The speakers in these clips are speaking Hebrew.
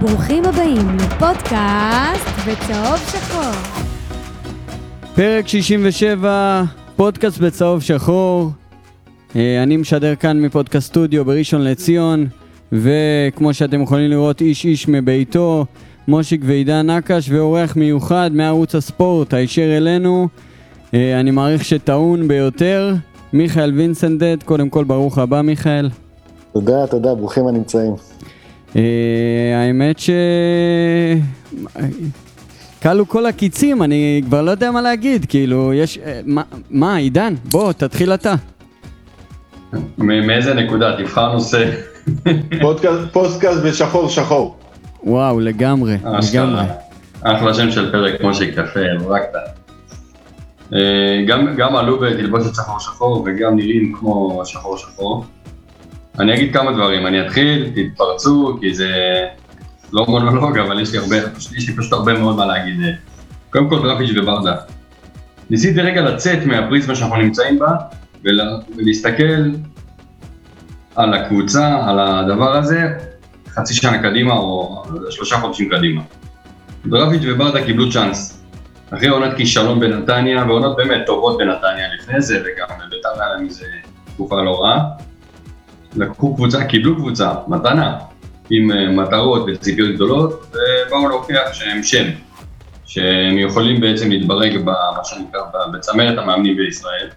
ברוכים הבאים לפודקאסט בצהוב שחור. פרק 67, פודקאסט בצהוב שחור. אה, אני משדר כאן מפודקאסט סטודיו בראשון לציון, וכמו שאתם יכולים לראות, איש איש מביתו, מושיק ועידן נקש, ואורח מיוחד מערוץ הספורט הישר אלינו. אה, אני מעריך שטעון ביותר, מיכאל וינסנדט, קודם כל ברוך הבא מיכאל. תודה, תודה, ברוכים הנמצאים. אה, האמת ש... כלו כל הקיצים, אני כבר לא יודע מה להגיד, כאילו, יש... אה, מה, מה עידן? בוא, תתחיל אתה. מאיזה נקודה? תבחר נושא. פודקאסט- בשחור שחור. וואו, לגמרי, לגמרי. אשכרה. אחלה שם של פרק, כמו אתה. אה, גם, גם עלו בתלבושת שחור שחור וגם נראים כמו שחור שחור. אני אגיד כמה דברים, אני אתחיל, תתפרצו, כי זה לא מונולוג, אבל יש לי הרבה, יש לי פשוט הרבה מאוד מה להגיד. קודם כל דרפיץ' וברדה. ניסיתי רגע לצאת מהפריזמה שאנחנו נמצאים בה, ולה, ולהסתכל על הקבוצה, על הדבר הזה, חצי שנה קדימה או שלושה חודשים קדימה. דרפיץ' וברדה קיבלו צ'אנס. אחרי עונת כישלון בנתניה, ועונות באמת טובות בנתניה לפני זה, וגם בית"ר היה להם איזה תקופה לא רעה. לקחו קבוצה, קיבלו קבוצה, מתנה, עם אה, מטרות וציפיות גדולות, ובאו להוכיח שהם שם. שהם יכולים בעצם להתברג במה שנקרא בצמרת המאמנים בישראל.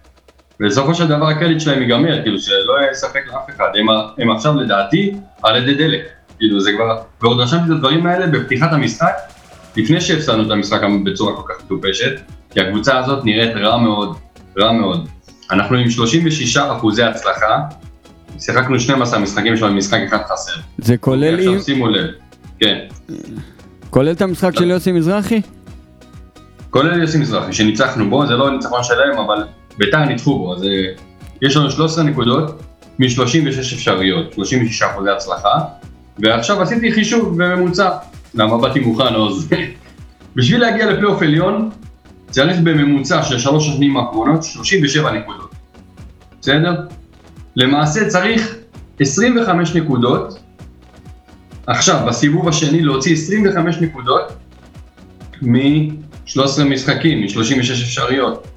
ובסופו של דבר הקרדיט שלהם ייגמר, כאילו שלא יהיה ספק לאף אחד, הם, הם עכשיו לדעתי על ידי דלק, כאילו זה כבר, ועוד רשמתי את הדברים האלה בפתיחת המשחק, לפני שהפסדנו את המשחק בצורה כל כך מטופשת, כי הקבוצה הזאת נראית רע מאוד, רע מאוד. אנחנו עם 36 אחוזי הצלחה, שיחקנו 12 משחקים שלנו, משחק אחד חסר. זה כולל, עכשיו. שימו לב, כן, כולל את המשחק של יוסי מזרחי? כולל יוסי מזרחי, שניצחנו בו, זה לא ניצחון שלהם, אבל ביתר ניצחו בו, אז אה, יש לנו 13 נקודות מ-36 אפשריות, 36 אחוזי הצלחה, ועכשיו עשיתי חישוב בממוצע, למה באתי מוכן עוז. בשביל להגיע לפלייאוף עליון, צריך בממוצע של שלוש השנים האחרונות 37 נקודות, בסדר? למעשה צריך 25 נקודות, עכשיו בסיבוב השני להוציא 25 נקודות מ-13 משחקים, מ-36 אפשריות.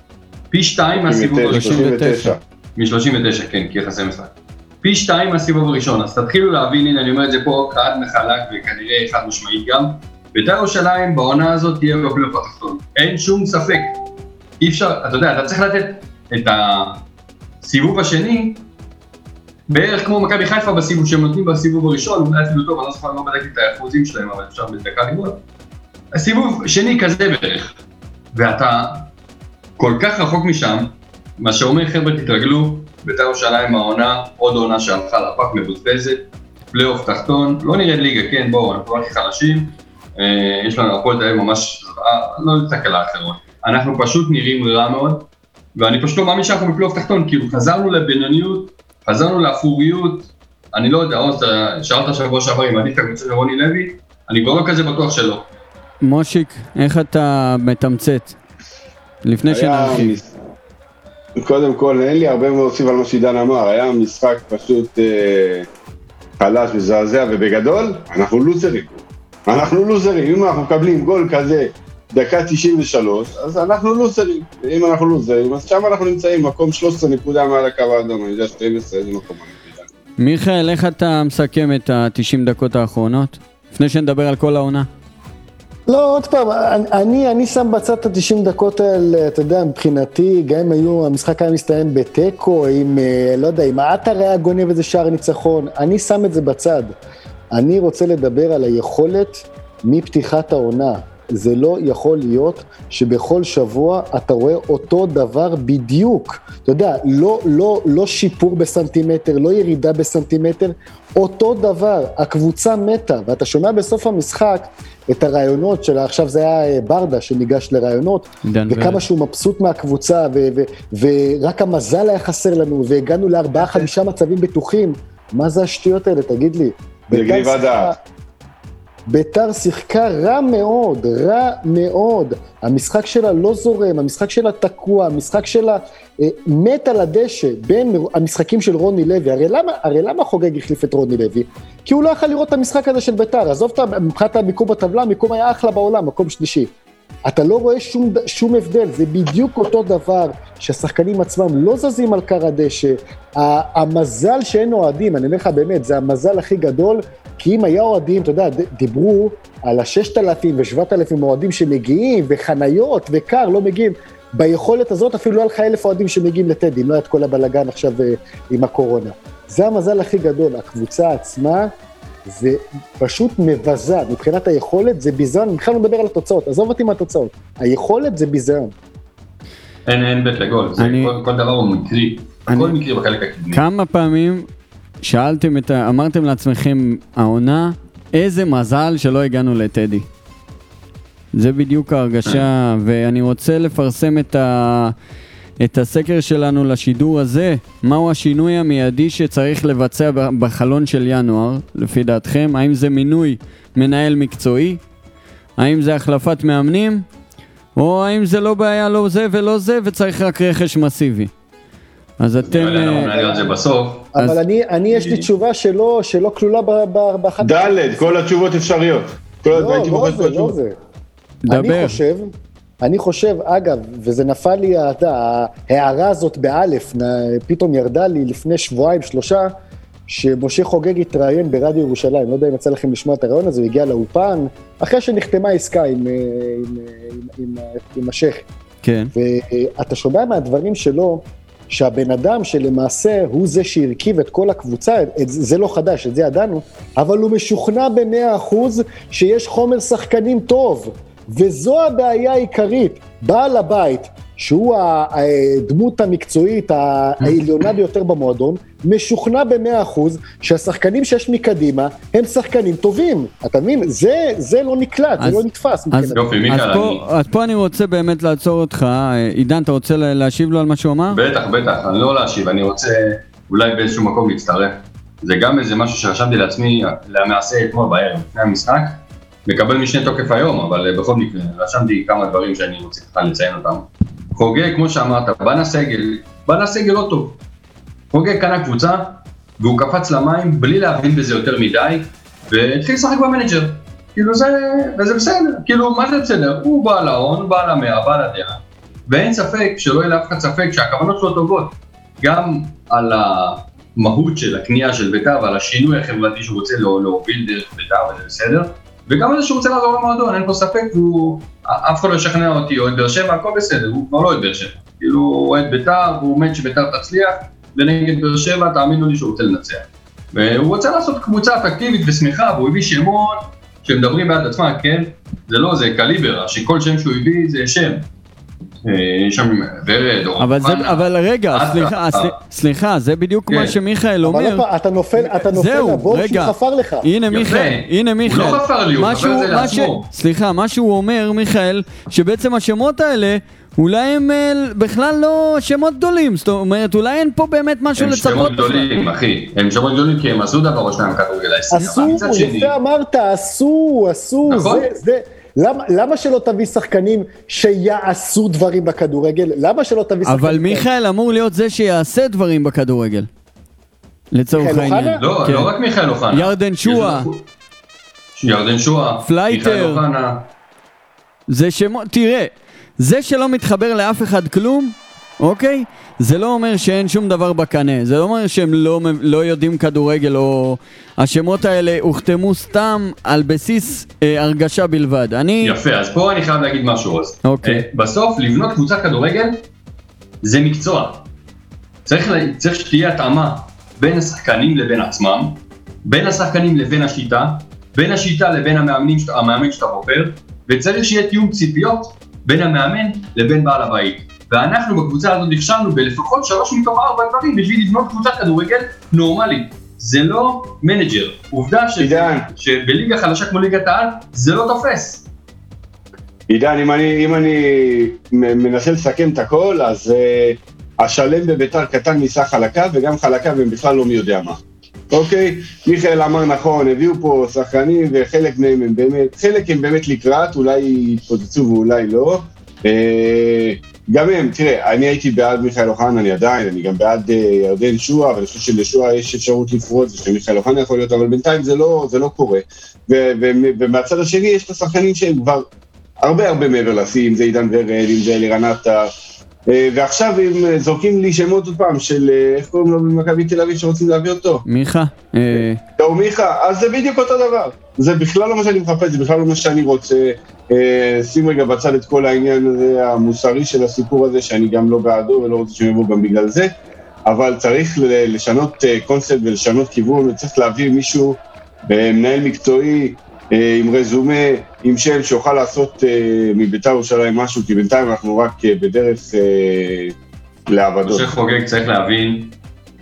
פי שתיים מהסיבוב 39, הראשון. 39. מ-39, כן, כי יחסי משחק. פי שתיים מהסיבוב הראשון, אז תתחילו להבין, הנה אני אומר את זה פה חד וחלק וכנראה חד משמעית גם. בית"ר ירושלים בעונה הזאת תהיה בפלייאוף התחתון, אין שום ספק. אי אפשר, אתה יודע, אתה צריך לתת את הסיבוב השני בערך כמו מכבי חיפה בסיבוב שהם נותנים בסיבוב הראשון, אולי אפילו טוב, אני לא זוכר, לא בדקתי את האחוזים שלהם, אבל אפשר בדקה לראות. הסיבוב שני כזה בערך, ואתה כל כך רחוק משם, מה שאומר חבר'ה תתרגלו, בית"ר ירושלים העונה, עוד עונה שהלכה לפח מבוזבזת, פלייאוף תחתון, לא נרד ליגה, כן בואו, אנחנו הכי חלשים, אה, יש לנו הפועל תל אביב ממש, אה, לא נסתכל על אנחנו פשוט נראים רע מאוד, ואני פשוט לא מאמין שאנחנו בפלייאוף תחתון, כאילו חזרנו לבינוניות, חזרנו לאפוריות, אני לא יודע, עוז, שאלת שבוע שעבר אם עדיף את הקבוצה של רוני לוי, אני כבר לא כזה בטוח שלא. מושיק, איך אתה מתמצת? לפני שנרחיב. מס- קודם כל, אין לי הרבה מה להוסיף על מה שעידן אמר, היה משחק פשוט אה, חלש, מזעזע, ובגדול, אנחנו לוזרים. אנחנו לוזרים, אם אנחנו מקבלים גול כזה דקה 93, אז אנחנו לוזרים. אם אנחנו לוזרים, אז שם אנחנו נמצאים, מקום 13 נקודה מעל הקו האדום, אני יודע 12, איזה מקום נמצאים. מיכאל, איך אתה מסכם את ה-90 דקות האחרונות? לפני שנדבר על כל העונה. לא, עוד פעם, אני, אני שם בצד את ה-90 דקות האלה, אתה יודע, מבחינתי, גם אם היו, המשחק היה מסתיים בתיקו, עם, אה, לא יודע, אם עטר היה גונב איזה שער ניצחון, אני שם את זה בצד. אני רוצה לדבר על היכולת מפתיחת העונה. זה לא יכול להיות שבכל שבוע אתה רואה אותו דבר בדיוק. אתה יודע, לא, לא, לא שיפור בסנטימטר, לא ירידה בסנטימטר, אותו דבר, הקבוצה מתה, ואתה שומע בסוף המשחק את הרעיונות של, עכשיו זה היה אה, ברדה שניגש לרעיונות, וכמה ורד. שהוא מבסוט מהקבוצה, ו- ו- ורק המזל היה חסר לנו, והגענו לארבעה, חמישה מצבים בטוחים. מה זה השטויות האלה, תגיד לי? זה בית"ר גניבת שיחקה- דעת. ביתר שיחקה רע מאוד, רע מאוד. המשחק שלה לא זורם, המשחק שלה תקוע, המשחק שלה אה, מת על הדשא בין המשחקים של רוני לוי. הרי למה, הרי למה חוגג החליף את רוני לוי? כי הוא לא יכל לראות את המשחק הזה של ביתר. עזוב מבחינת המיקום בטבלה, המיקום היה אחלה בעולם, מקום שלישי. אתה לא רואה שום, שום הבדל, זה בדיוק אותו דבר שהשחקנים עצמם לא זזים על כר הדשא. המזל שאין אוהדים, אני אומר לך באמת, זה המזל הכי גדול, כי אם היה אוהדים, אתה יודע, דיברו על ה-6,000 ו-7,000 אוהדים שמגיעים, וחניות, וקר, לא מגיעים. ביכולת הזאת אפילו לא היה לך אלף אוהדים שמגיעים לטדי, אם לא היה את כל הבלאגן עכשיו אה, עם הקורונה. זה המזל הכי גדול, הקבוצה עצמה זה פשוט מבזה, מבחינת היכולת זה ביזיון, אני בכלל לא מדבר על התוצאות, עזוב אותי מהתוצאות, היכולת זה ביזיון. אין, אין בית לגול, זה אני- כל, כל דבר הוא מקרי, אני- הכל מקרי בחלק הקדמי. כמה פעמים שאלתם את ה... אמרתם לעצמכם, העונה, איזה מזל שלא הגענו לטדי. זה בדיוק ההרגשה, ואני רוצה לפרסם את, ה... את הסקר שלנו לשידור הזה. מהו השינוי המיידי שצריך לבצע בחלון של ינואר, לפי דעתכם? האם זה מינוי מנהל מקצועי? האם זה החלפת מאמנים? או האם זה לא בעיה, לא זה ולא זה, וצריך רק רכש מסיבי? אז אתם... אה, אבל אני, אני יש לי תשובה שלא, שלא כלולה באחת... ד', כל התשובות אפשריות. כל לא, לא זה, לא. זה. דבר. אני חושב, אני חושב, אגב, וזה נפל לי, ההערה הזאת באלף, פתאום ירדה לי לפני שבועיים, שלושה, שמשה חוגג התראיין ברדיו ירושלים, לא יודע אם יצא לכם לשמוע את הרעיון הזה, הוא הגיע לאולפן, אחרי שנחתמה עסקה עם, אה, עם, אה, עם, עם, עם השייח. כן. ואתה שומע מהדברים שלו, שהבן אדם שלמעשה הוא זה שהרכיב את כל הקבוצה, את, זה לא חדש, את זה ידענו, אבל הוא משוכנע במאה אחוז שיש חומר שחקנים טוב, וזו הבעיה העיקרית. בעל הבית, שהוא הדמות המקצועית העליונה ביותר במועדון, משוכנע במאה אחוז שהשחקנים שיש מקדימה הם שחקנים טובים. אתה מבין? זה, זה לא נקלט, אז- זה לא נתפס. אז. יופי, אז, פה, אני- אז פה אני רוצה באמת לעצור אותך. עידן, אתה רוצה לה- להשיב לו על מה שהוא אמר? בטח, בטח, אני לא להשיב, אני רוצה אולי באיזשהו מקום להצטרף. זה גם איזה משהו שרשמתי לעצמי למעשה אתמול בערב, לפני המשחק, מקבל משנה תוקף היום, אבל אה, בכל מקרה, רשמתי כמה דברים שאני רוצה ככה לציין אותם. חוגג, כמו שאמרת, בנה סגל, בנה סגל לא טוב. חוגג קנה קבוצה, והוא קפץ למים בלי להבין בזה יותר מדי, והתחיל לשחק במנג'ר. כאילו זה, וזה בסדר, כאילו מה זה בסדר? הוא בעל ההון, בעל המאה, בעל הדעה, ואין ספק, שלא יהיה לאף אחד ספק שהכוונות שלו טובות. גם על המהות של הקנייה של בית"ר ועל השינוי החברתי שהוא רוצה לה- להוביל דרך בית"ר, וזה בסדר. וגם על זה שהוא רוצה לעזור למועדון, אין פה ספק, הוא... אף אחד לא ישכנע אותי, אוהד באר שבע, הכל בסדר, הוא כבר לא אוהד באר שבע. כאילו, הוא אוהד בית"ר, והוא מת שבית"ר תצליח, ונגד באר שבע, תאמינו לי שהוא רוצה לנצח. והוא רוצה לעשות קבוצה אטרקטיבית ושמחה, והוא הביא שמות שמדברים בעד עצמם, כן? זה לא, זה קליבר, שכל שם שהוא הביא זה שם. אה, יש שם ורד, או... אבל, זה. אבל רגע, עטר. סליחה, סל- סליחה, זה בדיוק כן. מה שמיכאל אבל אומר. פעם, אתה נופל, אתה נופל זהו, לבור רגע. שהוא חפר לך. הנה. מיכאל, הנה הוא מיכאל. לא חפר לי, הוא מה חפר את זה מה לעצמו. סליחה, מה שהוא אומר, מיכאל, שבעצם השמות האלה, אולי הם אה, בכלל לא שמות גדולים. זאת אומרת, אולי אין פה באמת משהו הם לצפות. שמות בכלל. גדולים, אחי. הם שמות גדולים כי הם עשו דבר או שניים כדורגל הישראלי. אבל עשו, יפה אמרת, עשו, עשו, נכון. זה, זה, למה, למה שלא תביא שחקנים שיעשו דברים בכדורגל? למה שלא תביא שחקנים? אבל? מיכאל אמור להיות זה שיעשה דברים בכדורגל. לצורך מיכאל העניין. אוחנה? לא, כן. לא רק מיכאל אוחנה. ירדן. לנו- ירדן שועה. פלייטר. מיכאל אוחנה. זה שמות, תראה, זה שלא מתחבר לאף אחד כלום, אוקיי? זה לא אומר שאין שום דבר בקנה, זה לא אומר שהם לא, לא יודעים כדורגל או... השמות האלה הוחתמו סתם על בסיס אה, הרגשה בלבד. אני... יפה, אז פה אני חייב להגיד משהו אז. אוקיי. אה, בסוף, לבנות קבוצת כדורגל זה מקצוע. צריך, לה- צריך שתהיה התאמה בין השחקנים לבין עצמם, בין השחקנים לבין השיטה, בין השיטה לבין המאמנים, המאמן שאתה בוחר, וצריך שיהיה תיאום ציפיות בין המאמן לבין בעל הבית. ואנחנו בקבוצה הזאת נכשלנו בלפחות שלוש מתוך ארבע דברים בשביל לבנות קבוצת כדורגל נורמלית. זה לא מנג'ר. עובדה ש... עידן. שבליגה חלשה כמו ליגת העל, זה לא תופס. עידן, אם אני, אם אני מנסה לסכם את הכל, אז אה, השלם בביתר קטן מסך חלקיו, וגם חלקיו הם בכלל לא מי יודע מה. אוקיי? מיכאל אמר נכון, הביאו פה שחקנים, וחלק מהם הם באמת, חלק הם באמת לקראת, אולי יתפוצצו ואולי לא. אה, גם הם, תראה, אני הייתי בעד מיכאל אוחנה, אני עדיין, אני גם בעד אה, ירדן שועה, ואני חושב שלשועה יש אפשרות לפרוץ, ושמיכאל אוחנה יכול להיות, אבל בינתיים זה לא, זה לא קורה. ו- ו- ומהצד השני יש את השחקנים שהם כבר הרבה הרבה מעבר לשיא, אם זה עידן ורד, אם זה אלירן עטר, ועכשיו הם אה, זורקים לי שמות עוד פעם של, אה, איך קוראים לו במכבי תל אביב שרוצים להביא אותו? מיכה? אה, דור מיכה, אז זה בדיוק אותו דבר. זה בכלל לא מה שאני מחפש, זה בכלל לא מה שאני רוצה. אה, שים רגע בצד את כל העניין הזה, המוסרי של הסיפור הזה, שאני גם לא בעדו ולא רוצה שהם יבואו גם בגלל זה, אבל צריך לשנות אה, קונספט ולשנות כיוון, וצריך להביא מישהו, אה, מנהל מקצועי, אה, עם רזומה, עם שם, שיוכל לעשות אה, מביתר ירושלים משהו, כי בינתיים אנחנו רק אה, בדרך אה, לאבדות. משה חוגג צריך להבין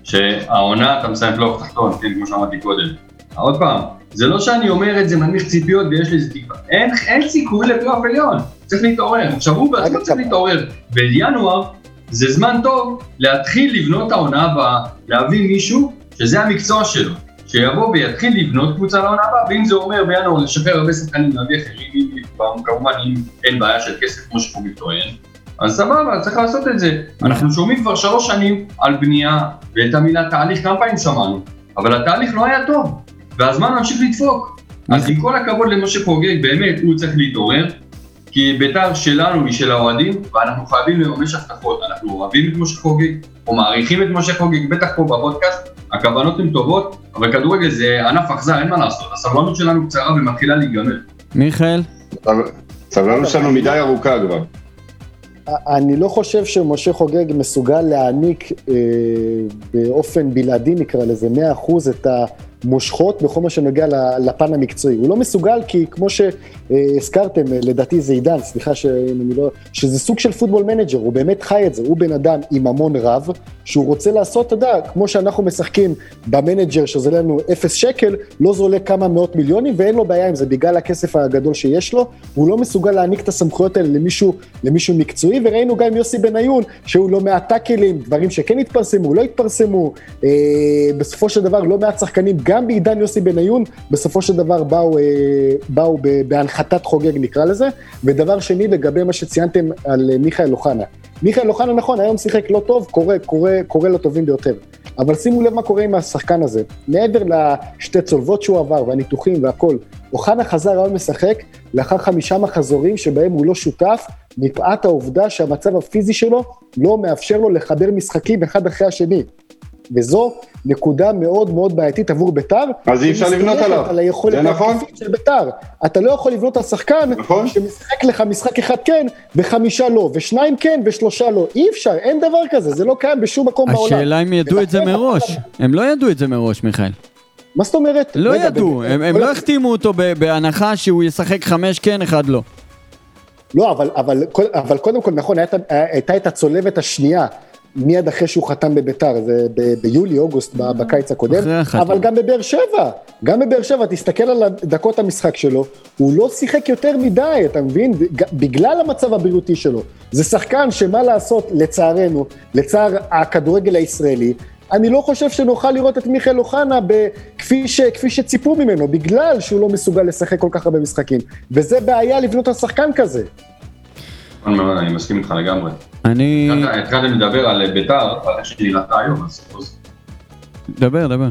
שהעונה אתה מסיים פלייאוף תחתון, כן, כמו שאמרתי קודם. עוד פעם, זה לא שאני אומר את זה מנמיך ציפיות ויש לי איזה תקווה. אין, אין סיכוי לפלייאוף עליון, צריך להתעורר. עכשיו הוא בעצמו צריך להתעורר. בינואר זה זמן טוב להתחיל לבנות את העונה הבאה, להביא מישהו שזה המקצוע שלו. שיבוא ויתחיל לבנות קבוצה לעונה הבאה, ואם זה אומר בינואר לשחרר הרבה שחקנים, להביא אחרים, כמובן אם אין בעיה של כסף כמו שחוגג טוען, אז סבבה, צריך לעשות את זה. אנחנו שומעים כבר שלוש שנים על בנייה, ואת המילה תהליך כמה פעמים שמענו, אבל התהליך לא היה טוב, והזמן ממשיך לדפוק. אז עם כל הכבוד למשה חוגג, באמת, הוא צריך להתעורר, כי בית"ר שלנו היא של האוהדים, ואנחנו חייבים לממש הבטחות. אנחנו אוהבים את משה חוגג, או מעריכים את משה חוגג, בטח פה בפודקאסט, הכוונות הן טובות, אבל כדורגל זה ענף אכזר, אין מה לעשות, הסבלנות שלנו קצרה ומתחילה להיגמר. מיכאל? סבלנות שלנו מדי ארוכה כבר. אני לא חושב שמשה חוגג מסוגל להעניק אה, באופן בלעדי, נקרא לזה, 100% את המושכות בכל מה שנוגע לפן המקצועי. הוא לא מסוגל כי כמו שהזכרתם, אה, לדעתי זה עידן, סליחה שאם אני לא... שזה סוג של Football Manager, הוא באמת חי את זה. הוא בן אדם עם המון רב, שהוא רוצה לעשות, אתה יודע, כמו שאנחנו משחקים במנג'ר, שזה לנו אפס שקל, לא זה עולה כמה מאות מיליונים, ואין לו בעיה עם זה, בגלל הכסף הגדול שיש לו, הוא לא מסוגל להעניק את הסמכויות האלה למישהו, למישהו מקצועי, וראינו גם יוסי בניון, שהוא לא מעט טאקלים, דברים שכן התפרסמו, לא התפרסמו. אה, בסופו של דבר, לא מעט שחקנים, גם בעידן יוסי בניון, בסופו של דבר באו, אה, באו בהנחתת חוגג, נקרא לזה. ודבר שני, לגבי מה שציינתם על אה, מיכאל אוחנה. מיכאל אוחנה, נכון, היום שיחק לא טוב, קורה, קורה, קורה לטובים ביותר. אבל שימו לב מה קורה עם השחקן הזה. מעבר לשתי צולבות שהוא עבר והניתוחים והכל, אוחנה חזר היום לשחק לאחר חמישה מחזורים שבהם הוא לא שותף, מפאת העובדה שהמצב הפיזי שלו לא מאפשר לו לחבר משחקים אחד אחרי השני. וזו נקודה מאוד מאוד בעייתית עבור ביתר. אז אי אפשר לבנות עליו. על היכולת זה נכון. של ביתר. אתה לא יכול לבנות על שחקן נכון. שמשחק לך משחק אחד כן, וחמישה לא, ושניים כן, ושלושה לא. אי אפשר, אין דבר כזה, זה לא קיים בשום מקום בעולם. השאלה אם ידעו את זה מראש. הם לא ידעו את זה מראש, מיכאל. מה זאת אומרת? לא רגע, ידעו, הם הם לא החתימו אותו ב- בהנחה שהוא ישחק חמש כן, אחד לא. לא, אבל, אבל, אבל קודם כל, נכון, הייתה, הייתה את הצולבת השנייה, מיד אחרי שהוא חתם בביתר, זה ב- ביולי, אוגוסט, ב- בקיץ הקודם. אבל גם בבאר שבע, גם בבאר שבע, תסתכל על דקות המשחק שלו, הוא לא שיחק יותר מדי, אתה מבין? בגלל המצב הבריאותי שלו. זה שחקן שמה לעשות, לצערנו, לצער הכדורגל הישראלי, אני לא חושב שנוכל לראות את מיכאל אוחנה כפי, ש, כפי שציפו ממנו, בגלל שהוא לא מסוגל לשחק כל כך הרבה משחקים. וזה בעיה לבנות על שחקן כזה. נכון מאוד, אני מסכים איתך לגמרי. אני... התחלת- התחלתם לדבר על ביתר, על איך שהיא נראתה היום, אז... דבר, דבר.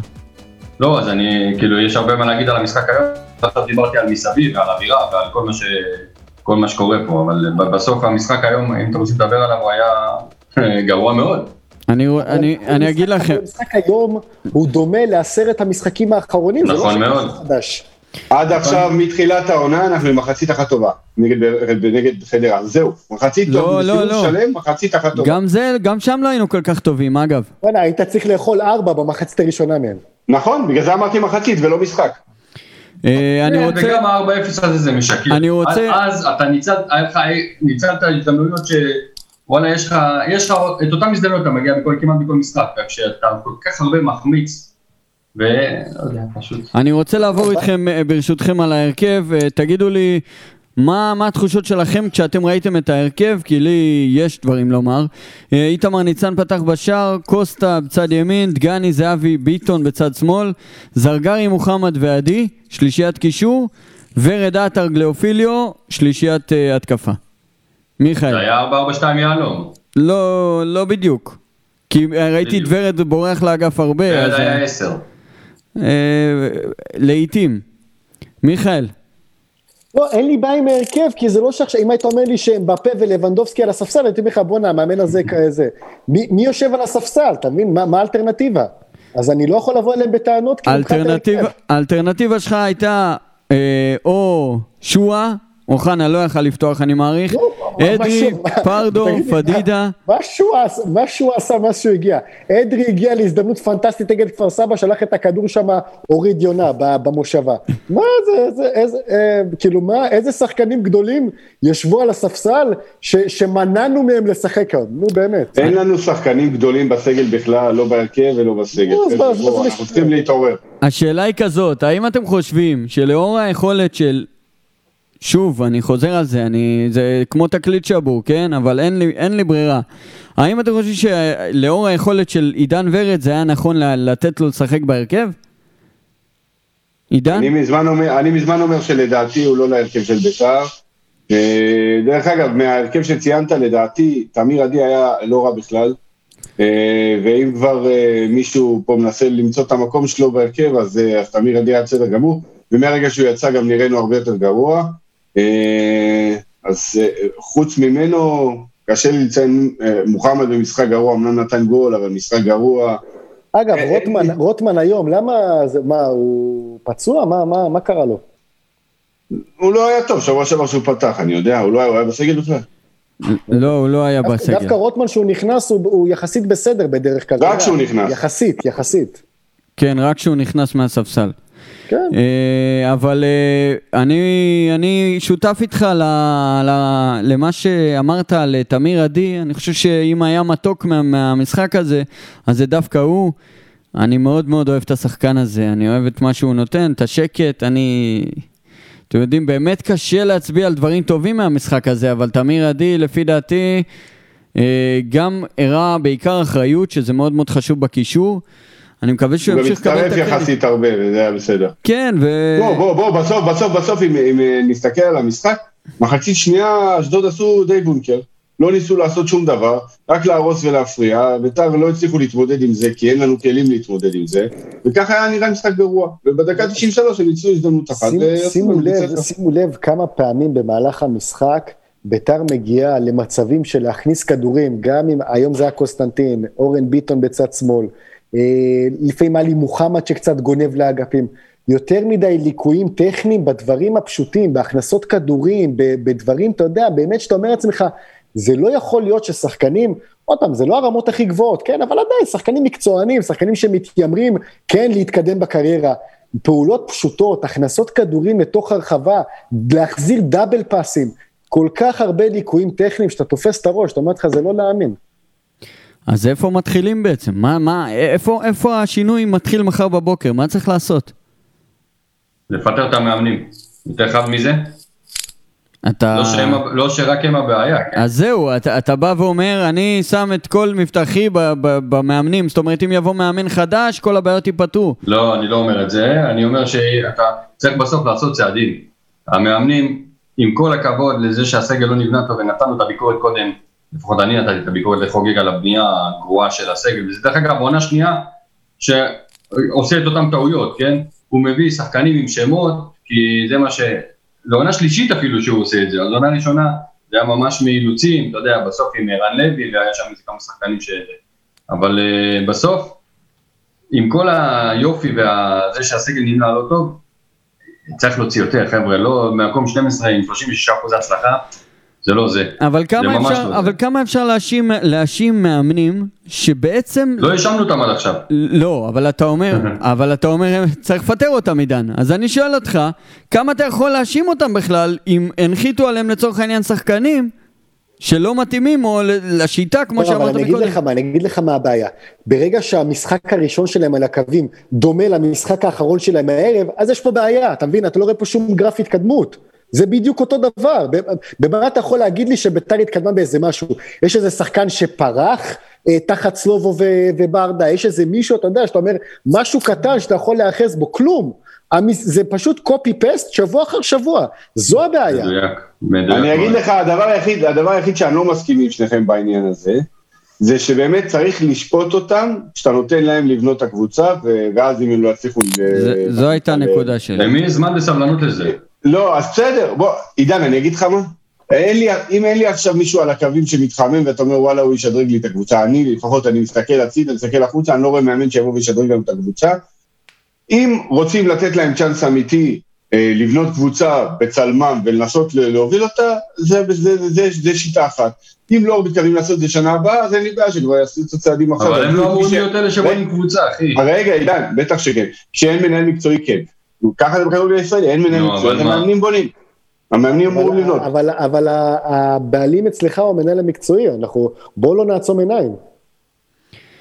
לא, אז אני, כאילו, יש הרבה מה להגיד על המשחק היום. עכשיו דיברתי על מסביב ועל אווירה ועל כל מה, ש... כל מה שקורה פה, אבל ב- בסוף המשחק היום, אם אתם רוצים לדבר עליו, הוא היה גרוע מאוד. אני אני- אני אגיד המשחק- לכם, המשחק היום הוא דומה לעשרת המשחקים האחרונים, זה לא נכון. משהו חדש. עד עכשיו, מתחילת העונה, אנחנו עם מחצית אחת טובה. נגד, נגד חדרה. זהו, מחצית לא, טוב, לא, בסיבוב לא. שלם, מחצית אחת טובה. גם זה, גם שם לא היינו כל כך טובים, אגב. בוא'נה, היית צריך לאכול ארבע במחצית הראשונה מהם. נכון, בגלל זה אמרתי מחצית ולא משחק. אה, אני כן, רוצה... וגם ה-4-0 הזה זה משקר. אני רוצה- אז, אתה ניצל, היה לך, ניצלת הזדמנויות ש... וואלה, יש לך, יש לך את אותן הזדמנויות, אתה מגיע בכל, כמעט בכל משחק, רק שאתה כל כך הרבה מחמיץ, ולא יודע, פשוט. אני רוצה לעבור איתכם, אה, ברשותכם, על ההרכב. אה, תגידו לי, מה, מה התחושות שלכם כשאתם ראיתם את ההרכב? כי לי יש דברים לומר. אה, איתמר ניצן פתח בשער, קוסטה בצד ימין, דגני, זהבי, ביטון בצד שמאל, זרגרי, מוחמד ועדי, שלישיית קישור, ורד עטר, גליאופיליו, שלישיית אה, התקפה. מיכאל. זה היה 4-4-2 יהלום. לא, לא בדיוק. כי ראיתי את. ורד בורח לאגף הרבה. זה היה 10. אה, לעיתים. מיכאל, לא, אין לי בעיה עם ההרכב, כי זה לא שעכשיו, אם היית אומר לי שמבפה ולבנדובסקי על הספסל, הייתי אומר לך, בואנה, המאמן הזה כזה. מי, מי יושב על הספסל, אתה מבין? מה, מה האלטרנטיבה? אז אני לא יכול לבוא אליהם בטענות, כי מבחינת האלטרנטיבה, שלך הייתה אה, או שועה, אוחנה לא יכל לפתוח אני מעריך, לא, אדרי, פרדו, פדידה, מה שהוא עשה, מה שהוא הגיע. אדרי הגיע להזדמנות פנטסטית נגד כפר סבא, שלח את הכדור שם, הוריד יונה במושבה. מה זה, זה, איזה, אה, כאילו מה, איזה שחקנים גדולים ישבו על הספסל, ש, שמנענו מהם לשחק היום, נו באמת. אין לנו שחקנים גדולים בסגל בכלל, לא בהרכב ולא בסגל. אנחנו? צריכים להתעורר. השאלה היא כזאת, האם אתם חושבים שלאור היכולת של... שוב, אני חוזר על זה, אני, זה כמו תקליט שבור, כן? אבל אין לי, אין לי ברירה. האם אתם חושבים שלאור היכולת של עידן ורד זה היה נכון לתת לו לשחק בהרכב? עידן? אני מזמן אומר, אני מזמן אומר שלדעתי הוא לא להרכב של בית"ר. אה, דרך אגב, מההרכב שציינת, לדעתי, תמיר עדי היה לא רע בכלל. אה, ואם כבר אה, מישהו פה מנסה למצוא את המקום שלו בהרכב, אז אז תמיר עדי היה בסדר גמור. ומהרגע שהוא יצא גם נראינו הרבה יותר גרוע. אה, אז אה, חוץ ממנו, קשה לי לציין, אה, מוחמד במשחק גרוע, אמנם נתן גול, אבל משחק גרוע. אגב, רוטמן, רוטמן היום, למה, זה, מה, הוא פצוע? מה, מה, מה קרה לו? הוא לא היה טוב, שבוע שעבר שהוא פתח, אני יודע, הוא לא היה, הוא היה בסגל בכלל. לא, הוא לא היה בסגל. דווקא רוטמן שהוא נכנס, הוא, הוא יחסית בסדר בדרך כלל. רק כשהוא נכנס. יחסית, יחסית. כן, רק כשהוא נכנס מהספסל. כן. אה, אבל אה, אני, אני שותף איתך ל, ל, למה שאמרת על אה, תמיר עדי, אני חושב שאם היה מתוק מה, מהמשחק הזה, אז זה דווקא הוא. אני מאוד מאוד אוהב את השחקן הזה, אני אוהב את מה שהוא נותן, את השקט, אני... אתם יודעים, באמת קשה להצביע על דברים טובים מהמשחק הזה, אבל תמיר עדי, לפי דעתי, גם הראה בעיקר אחריות, שזה מאוד מאוד חשוב בקישור. אני מקווה שהוא הוא ימשיך לקבל את הצטרף הקרדיט. יחסית הרבה, וזה היה בסדר. כן, ו... בוא, בוא, בוא, בסוף, בסוף, בסוף, אם, אם אה, נסתכל על המשחק, מחצית שנייה אשדוד עשו די בונקר, לא ניסו לעשות שום דבר, רק להרוס ולהפריע, בית"ר לא הצליחו להתמודד עם זה, כי אין לנו כלים להתמודד עם זה, וככה היה נראה משחק גרוע, ובדקה 93 הם ניצלו הזדמנות אחת, שימו- לב. שימו לב כמה פעמים במהלך המשחק ביתר מגיעה למצבים של להכניס כדורים, גם אם היום זה היה קוסטנטין, אורן ביטון בצד שמאל, לפעמים היה לי מוחמד שקצת גונב לאגפים. יותר מדי ליקויים טכניים בדברים הפשוטים, בהכנסות כדורים, בדברים, אתה יודע, באמת שאתה אומר לעצמך, זה לא יכול להיות ששחקנים, עוד פעם, זה לא הרמות הכי גבוהות, כן, אבל עדיין, שחקנים מקצוענים, שחקנים שמתיימרים, כן, להתקדם בקריירה. פעולות פשוטות, הכנסות כדורים לתוך הרחבה, להחזיר דאבל פאסים, כל כך הרבה ליקויים טכניים שאתה תופס את הראש, אתה אומר לך, זה לא להאמין. אז איפה מתחילים בעצם? מה, מה, איפה, איפה השינוי מתחיל מחר בבוקר? מה צריך לעשות? לפטר את המאמנים. יותר חד מזה? אתה... לא שהם- לא שרק הם הבעיה, כן? אז זהו, אתה, אתה בא ואומר, אני שם את כל מבטחי ב- ב- במאמנים, זאת אומרת, אם יבוא מאמן חדש, כל הבעיות ייפתרו. לא, אני לא אומר את זה, אני אומר שאתה צריך בסוף לעשות צעדים. המאמנים, עם כל הכבוד לזה שהסגל לא נבנה טוב ונתנו את הביקורת קודם, לפחות אני נתתי את הביקורת לחוגג על הבנייה הגרועה של הסגל, וזה דרך אגב עונה שנייה שעושה את אותן טעויות, כן? הוא מביא שחקנים עם שמות, כי זה מה ש... זו עונה שלישית אפילו שהוא עושה את זה, אז עונה ראשונה זה היה ממש מאילוצים, אתה יודע, בסוף עם ערן לוי והיה שם איזה כמה שחקנים ש... אבל uh, בסוף, עם כל היופי וזה שהסגל נמנה לא טוב, צריך להוציא יותר, חבר'ה, לא מקום 12 עם 36% הצלחה, זה לא זה. אבל כמה ממש אפשר, לא אבל זה. כמה אפשר להאשים, להאשים מאמנים שבעצם... לא האשמנו אותם עד עכשיו. לא, אבל אתה אומר, אבל אתה אומר, צריך לפטר אותם עידן. אז אני שואל אותך, כמה אתה יכול להאשים אותם בכלל אם הנחיתו עליהם לצורך העניין שחקנים שלא מתאימים או לשיטה, כמו אבל שאמרת אני אגיד מקודם? לך מה, אני אגיד לך מה הבעיה. ברגע שהמשחק הראשון שלהם על הקווים דומה למשחק האחרון שלהם הערב, אז יש פה בעיה, אתה מבין? אתה לא רואה פה שום גרף התקדמות. זה בדיוק אותו דבר. במה אתה יכול להגיד לי שביתר התקדמה באיזה משהו? יש איזה שחקן שפרח אה, תחת סלובו ו- וברדה, יש איזה מישהו, אתה יודע, שאתה אומר, משהו קטן שאתה יכול להיאחז בו, כלום. זה פשוט קופי פסט שבוע אחר שבוע, זו הבעיה. מדויק. מדויק אני אגיד. לך, הדבר היחיד, הדבר היחיד שאני לא מסכים עם שניכם בעניין הזה, זה שבאמת צריך לשפוט אותם, כשאתה נותן להם לבנות את הקבוצה, ו- ואז אם הם לא יצליחו... זו הייתה הנקודה שלי. למי זמן וסבלנות לזה? לא, אז בסדר, בוא, עידן, אני אגיד לך מה? אין לי, אם אין לי עכשיו מישהו על הקווים שמתחמם ואתה אומר וואלה הוא ישדרג לי את הקבוצה, אני לפחות אני מסתכל הצידה, מסתכל החוצה, אני לא רואה מאמן שיבוא וישדרג לנו את הקבוצה. אם רוצים לתת להם צ'אנס אמיתי אה, לבנות קבוצה בצלמם ולנסות להוביל אותה, זה, זה, זה, זה, זה שיטה אחת. אם לא מתכוונים לעשות את זה שנה הבאה, אז אין לי בעיה שכבר יעשו את הצעדים אחרים. אבל הם לא אמורים להיות אלה שבונים קבוצה, אחי. רגע, עידן, בטח שכן. כשאין מנהל מקצועי כן. ככה זה בכדורגל הישראלי, אין מנהל מקצועי, אבל מה? המאמנים בונים. המאמנים אמורים לבנות. אבל, אבל הבעלים אצלך הוא המנהל המקצועי, אנחנו, בואו לא נעצום עיניים.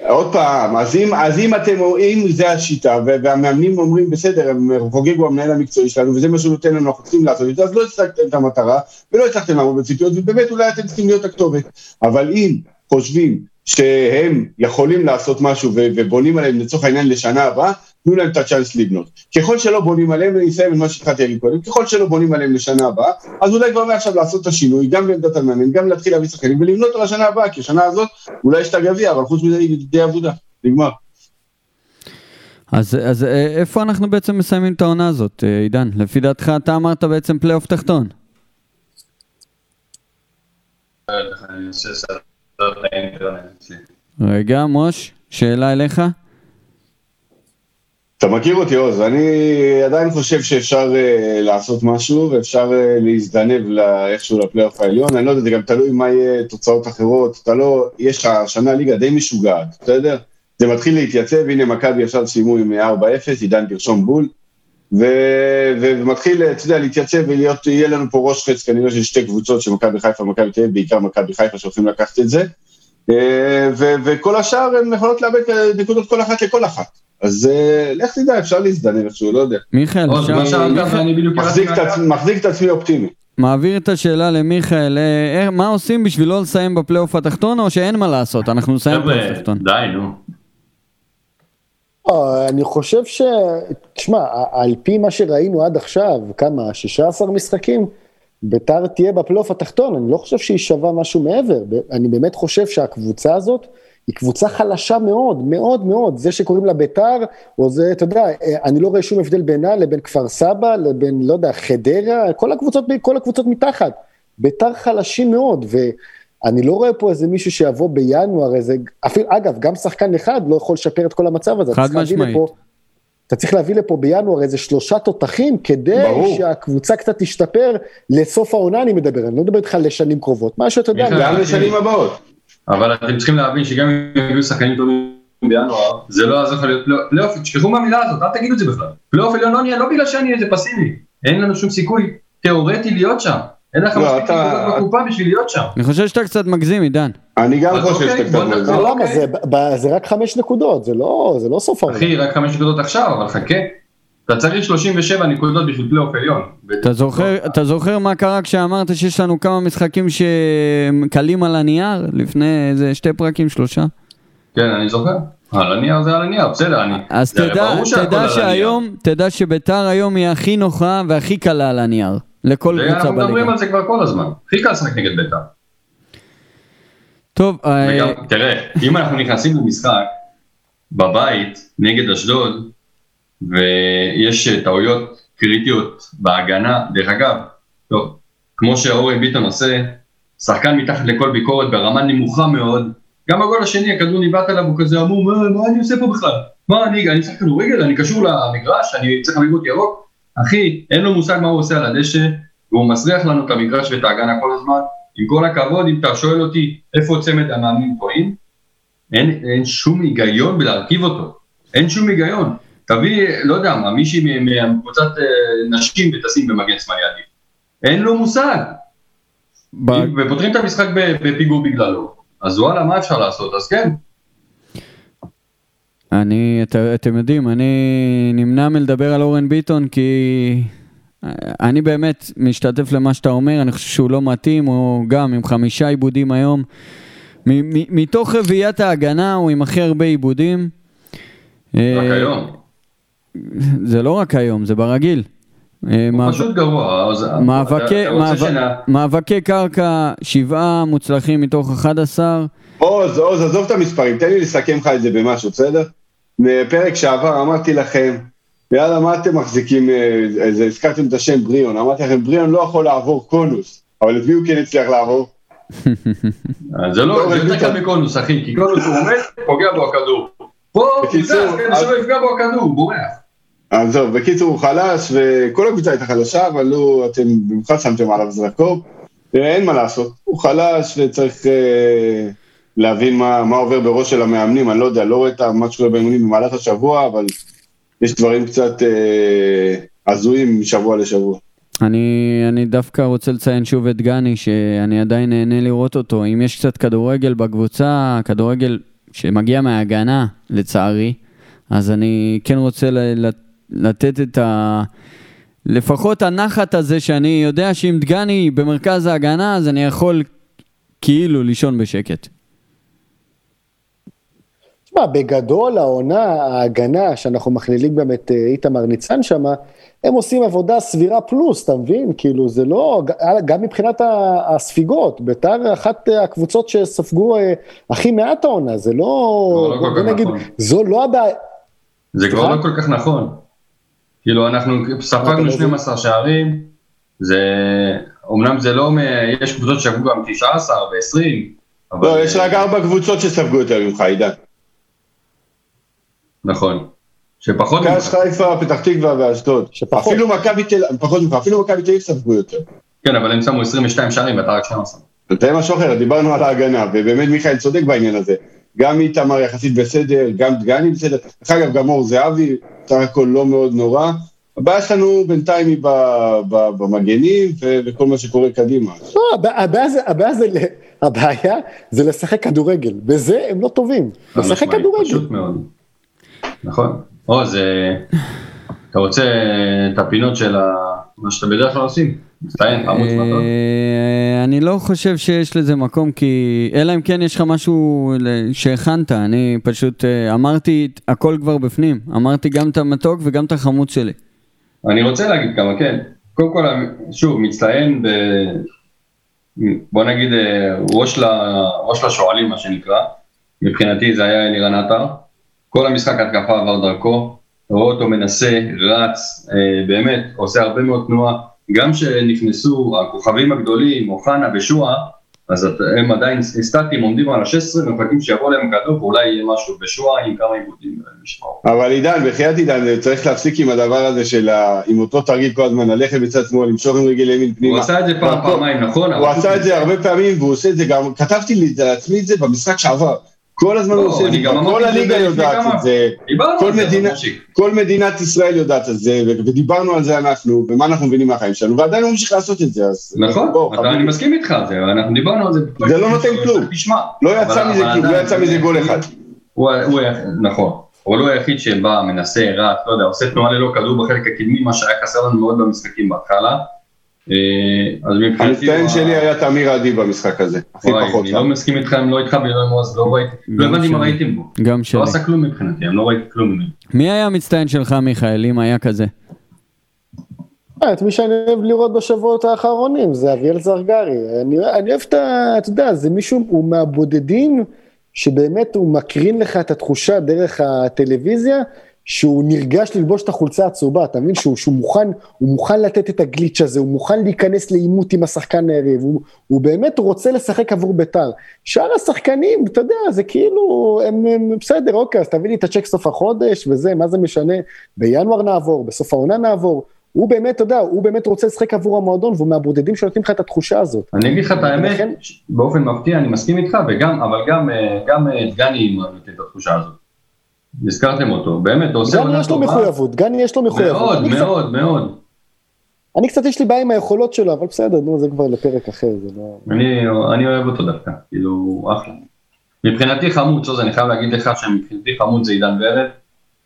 עוד פעם, אז אם, אז אם אתם, אם זה השיטה, ו- והמאמנים אומרים, בסדר, הם חוגג הוא המנהל המקצועי שלנו, וזה מה שהוא נותן לנו, אנחנו צריכים לעשות את זה, אז לא הצלחתם את המטרה, ולא הצלחתם לעמוד בציפיות, ובאמת אולי אתם צריכים להיות הכתובת. אבל אם חושבים שהם יכולים לעשות משהו ו- ובונים עליהם לצורך העניין לשנה הבאה, תנו להם את הצ'אנס לבנות. ככל שלא בונים עליהם, ואני אסיים את מה שהתחלתי להגיד קודם, ככל שלא בונים עליהם לשנה הבאה, אז אולי כבר מעכשיו לעשות את השינוי, גם בעמדת המאמן, גם להתחיל להביא שחקנים ולבנות על השנה הבאה, כי השנה הזאת אולי יש את הגביע, אבל חוץ מזה היא די עבודה, נגמר. אז, אז אה, איפה אנחנו בעצם מסיימים את העונה הזאת, אה, עידן? לפי דעתך, אתה אמרת בעצם פלייאוף תחתון. אצלי. רגע, מוש, שאלה אליך? אתה מכיר אותי עוז, אני עדיין חושב שאפשר uh, לעשות משהו ואפשר uh, להזדנב לה, איכשהו לפלייאוף העליון, אני לא יודע, זה גם תלוי מה יהיה תוצאות אחרות, אתה לא, יש השנה ליגה די משוגעת, בסדר? זה מתחיל להתייצב, הנה מכבי עכשיו סיימו עם 4-0, עידן תרשום בול, ו, ו- ומתחיל, אתה יודע, להתייצב ולהיות, יהיה לנו פה ראש חץ כנראה של שתי קבוצות של מכבי חיפה ומכבי תל אביב, בעיקר מכבי חיפה שהולכים לקחת את זה, אה, ו- וכל השאר הן יכולות לאבד נקודות כל אחת לכל אחת. אז אה, לך תדע, אפשר להזדנב איכשהו, לא יודע. מיכאל, מחזיק את. עצמי- אופטימי. מעביר את השאלה למיכאל, אה, מה עושים בשביל לא לסיים בפלייאוף התחתון, או שאין מה לעשות, אנחנו נסיים בפלייאוף התחתון. די, נו. אני חושב ש... תשמע, על פי מה שראינו עד עכשיו, כמה, 16 משחקים, ביתר תהיה בפלייאוף התחתון, אני לא חושב שהיא שווה משהו מעבר. אני באמת חושב שהקבוצה הזאת היא קבוצה חלשה מאוד, מאוד מאוד. זה שקוראים לה ביתר, או זה, אתה יודע, אני לא רואה שום הבדל בינה לבין כפר סבא, לבין, לא יודע, חדרה, כל הקבוצות, כל הקבוצות מתחת. ביתר חלשים מאוד, ואני לא רואה פה איזה מישהו שיבוא בינואר, איזה, אפילו, אגב, גם שחקן אחד לא יכול לשפר את כל המצב הזה. חד משמעית. אתה צריך להביא לפה בינואר איזה שלושה תותחים, כדי ברור. שהקבוצה קצת תשתפר לסוף העונה, אני מדבר, אני לא מדבר איתך לשנים קרובות, מה שאתה יודע. גם לשנים הבאות. אבל אתם צריכים להבין שגם אם יביאו שחקנים טובים בינואר, זה לא יעזור לך להיות פלייאוף- תשכחו מהמילה הזאת, אל תגידו את זה בכלל. פלייאוף עליון לא נהיה, לא בגלל שאני איזה פסיבי, אין לנו שום סיכוי תיאורטי להיות שם. אין לך לא, מספיק נקודות בקופה בשביל להיות שם. אני חושב שאתה קצת מגזים, עידן. אני גם חושב אוקיי, שאתה קצת מגזים. למה? זה, רק חמש נקודות, זה לא, זה לא סוף העונה. אחי, רק חמש נקודות עכשיו, אבל חכה. אתה צריך 37 נקודות בשביל פלייאוף עליון. אתה זוכר, אתה זוכר מה קרה כשאמרת שיש לנו כמה משחקים שהם קלים על הנייר? לפני איזה שתי פרקים, שלושה? כן, אני זוכר. על הנייר זה על הנייר, בסדר, אני... אז תדע, תדע. שהיום, תדע שביתר היום היא הכי נוחה והכי קלה על הנייר. לכל קבוצה ואנחנו מדברים בליגה. על זה כבר כל הזמן. הכי קל לשחק נגד בית"ר. טוב, אה, וגם, תראה, אם אנחנו נכנסים למשחק בבית נגד אשדוד, ויש טעויות קריטיות בהגנה, דרך אגב, טוב, כמו שאורן ביטון עושה, שחקן מתחת לכל ביקורת ברמה נמוכה מאוד, גם בגול השני הכדור ניבט עליו, הוא כזה אמור, מה, מה אני עושה פה בכלל? מה אני, אני צריך כדורגל, אני קשור למגרש, אני צריך עמיגות ירוק? אחי, אין לו מושג מה הוא עושה על הדשא, והוא מסריח לנו את המגרש ואת ההגנה כל הזמן. עם כל הכבוד, אם אתה שואל אותי איפה צמד המאמנים טועים, אין, אין שום היגיון בלהרכיב אותו. אין שום היגיון. תביא, לא יודע מה, מישהי מקבוצת אה, נשים ותשים במגן שמאלי עדיף. אין לו מושג. ב- ופותרים את המשחק בפיגור בגללו. אז וואלה, מה אפשר לעשות? אז כן. אני, את, אתם יודעים, אני נמנע מלדבר על אורן ביטון כי אני באמת משתתף למה שאתה אומר, אני חושב שהוא לא מתאים, הוא גם עם חמישה עיבודים היום. מ- מ- מתוך רביעיית ההגנה הוא עם הכי הרבה עיבודים. רק אה, היום. זה לא רק היום, זה ברגיל. אה, הוא פשוט גרוע. מאבקי קרקע, שבעה מוצלחים מתוך 11. עוז, עוז, עזוב את המספרים, תן לי לסכם לך את זה במשהו, בסדר? בפרק שעבר אמרתי לכם, יאללה, מה אתם מחזיקים, אה, איזה, הזכרתם את השם בריאון, אמרתי לכם, בריאון לא יכול לעבור קונוס, אבל את מי הוא כן הצליח לעבור? זה לא, לא, זה יותר. קל מקונוס, אחי, כי קונוס הוא עומד, פוגע בו הכדור. פה, בקיצור, אז- שלא יפגע בו הכדור, בורח. עזוב, בקיצור הוא חלש, וכל הקבוצה הייתה חלשה, אבל הוא, אתם במיוחד שמתם עליו זרקור, אה, אין מה לעשות, הוא חלש וצריך אה, להבין מה, מה עובר בראש של המאמנים, אני לא יודע, לא רואה את מה שקורה באימונים במהלך השבוע, אבל יש דברים קצת אה, הזויים משבוע לשבוע. אני, אני דווקא רוצה לציין שוב את גני, שאני עדיין נהנה לראות אותו. אם יש קצת כדורגל בקבוצה, כדורגל שמגיע מההגנה, לצערי, אז אני כן רוצה לתת את ה... לפחות הנחת הזה שאני יודע שאם דגני במרכז ההגנה, אז אני יכול כאילו לישון בשקט. תשמע, בגדול העונה, ההגנה, שאנחנו מכלילים גם את אה, איתמר ניצן שם, הם עושים עבודה סבירה פלוס, אתה מבין? כאילו, זה לא, ג- גם מבחינת הספיגות, ביתר אחת אה, הקבוצות שספגו אה, הכי מעט העונה, זה לא, לא כל בוא כך נגיד, נכון. זו לא הבעיה, זה כבר? לא כל כך נכון. כאילו, אנחנו ספגנו לא 12 שערים, זה... אמנם זה לא... מ- יש קבוצות שספגו גם 19 ו-20, אבל... לא, יש רק ארבע קבוצות שספגו יותר ממך, עידן. נכון. שפחות... מכבי חיפה, פתח תקווה ואשדוד. שפחות. אפילו מכבי תל פחות ממך, אפילו מכבי תל אביב ספגו יותר. כן, אבל הם שמו 22 שערים ואתה רק 12. זה משהו אחר, דיברנו על ההגנה, ובאמת מיכאל צודק בעניין הזה. גם איתמר יחסית בסדר, גם דגני בסדר. דרך אגב, גם אור זהבי, סך הכל לא מאוד נורא. הבעיה שלנו בינתיים היא ב- ב- במגנים ו- וכל מה שקורה קדימה. לא, הבע- הבעיה זה, הבעיה זה, ל- הבעיה זה לשחק כדורגל, בזה הם לא טובים, לשחק כדורגל. פשוט מאוד. נכון. עוז, אתה רוצה את הפינות של מה שאתה בדרך כלל עושים? מצטיין, חמוץ. אה, אני לא חושב שיש לזה מקום, כי אלא אם כן יש לך משהו שהכנת, אני פשוט אה, אמרתי הכל כבר בפנים, אמרתי גם את המתוק וגם את החמוץ שלי. אני רוצה להגיד כמה, כן. קודם כל, שוב, מצטיין ב... בוא נגיד אה, ראש, ל... ראש לשועלים, מה שנקרא. מבחינתי זה היה אלירן עטר. כל המשחק התקפה עבר דרכו. רואה אותו מנסה, רץ, אה, באמת, עושה הרבה מאוד תנועה. גם כשנכנסו הכוכבים הגדולים, אוחנה ושועה, אז הם עדיין סטטיים, עומדים על ה-16 ומחכים שיבוא להם כדור ואולי יהיה משהו בשועה עם כמה עיבודים אה, משמעות. אבל עידן, בחייאת עידן, צריך להפסיק עם הדבר הזה של ה... עם אותו תרגיל כל הזמן, ללכת בצד שמאל, למשוך עם רגל ימין הוא פנימה. עשה את זה פעם, פעמיים, נכון? הוא עשה את זה הרבה פעמים, והוא עושה את זה גם, כתבתי לעצמי את זה במשחק שעבר. כל הזמן לא, הוא עושה את אני זה, כל הליגה יודעת כמה- את זה, כל זה, מדינה- מושיק. כל מדינת ישראל יודעת את זה, ודיברנו על זה אנחנו, ומה אנחנו מבינים מהחיים שלנו, ועדיין הוא ממשיך לעשות את זה, אז... נכון, בוא, אתה-. אני מסכים איתך, זה- אנחנו דיברנו על זה. זה לא נותן כלום. תשמע. לא יצא מזה כלום, לא יצא מזה גול אחד. הוא הוא נכון. אבל הוא היחיד שבא, מנסה, רץ, לא יודע, עושה תנועה ללא כדור בחלק הקדמי, מה שהיה חסר לנו מאוד במשחקים בהתחלה. אה, אז מבחינתי... המצטיין שלי היה תמיר עדי במשחק הזה, הכי פחות. אני לא מסכים איתכם, לא איתך ולא עם עוז, לא ראיתי, לא הבנתי מה. ראיתם בו. גם שלי. לא עשה כלום מבחינתי, אני לא ראיתי כלום ממנו. מי היה המצטיין שלך, מיכאל, אם היה כזה? אה, את מי שאני אוהב לראות בשבועות האחרונים זה אביאל זרגרי. אני, אני אוהב את ה... אתה יודע, זה מישהו, הוא מהבודדים שבאמת הוא מקרין לך את התחושה דרך הטלוויזיה, שהוא נרגש ללבוש את החולצה הצהובה, אתה מבין? שהוא, שהוא מוכן, הוא מוכן לתת את הגליץ' הזה, הוא מוכן להיכנס לעימות עם השחקן היריב, הוא, הוא באמת רוצה לשחק עבור ביתר. שאר השחקנים, אתה יודע, זה כאילו, הם, הם בסדר, אוקיי, אז תביא לי את הצ'ק סוף החודש וזה, מה זה משנה? בינואר נעבור, בסוף העונה נעבור. הוא באמת, אתה יודע, הוא באמת רוצה לשחק עבור המועדון, והוא מהבודדים שנותנים לך את התחושה הזאת. אני אגיד לך את האמת, באופן מפתיע אני מסכים איתך, וגם, אבל גם, אה, גם אה, דגני נותן את התחושה הזאת. הזכרתם אותו, באמת, הוא עושה גני עונה יש לו טובה. מחויבות, גני יש לו מחויבות. מאוד, מאוד, מאוד. אני קצת יש לי בעיה עם היכולות שלו, אבל בסדר, נו, זה כבר לפרק אחר, זה לא... אני, אני אוהב אותו דווקא, כאילו, אחלה. מבחינתי חמוץ, עוז, אני חייב להגיד לך שמבחינתי חמוץ זה עידן ורד.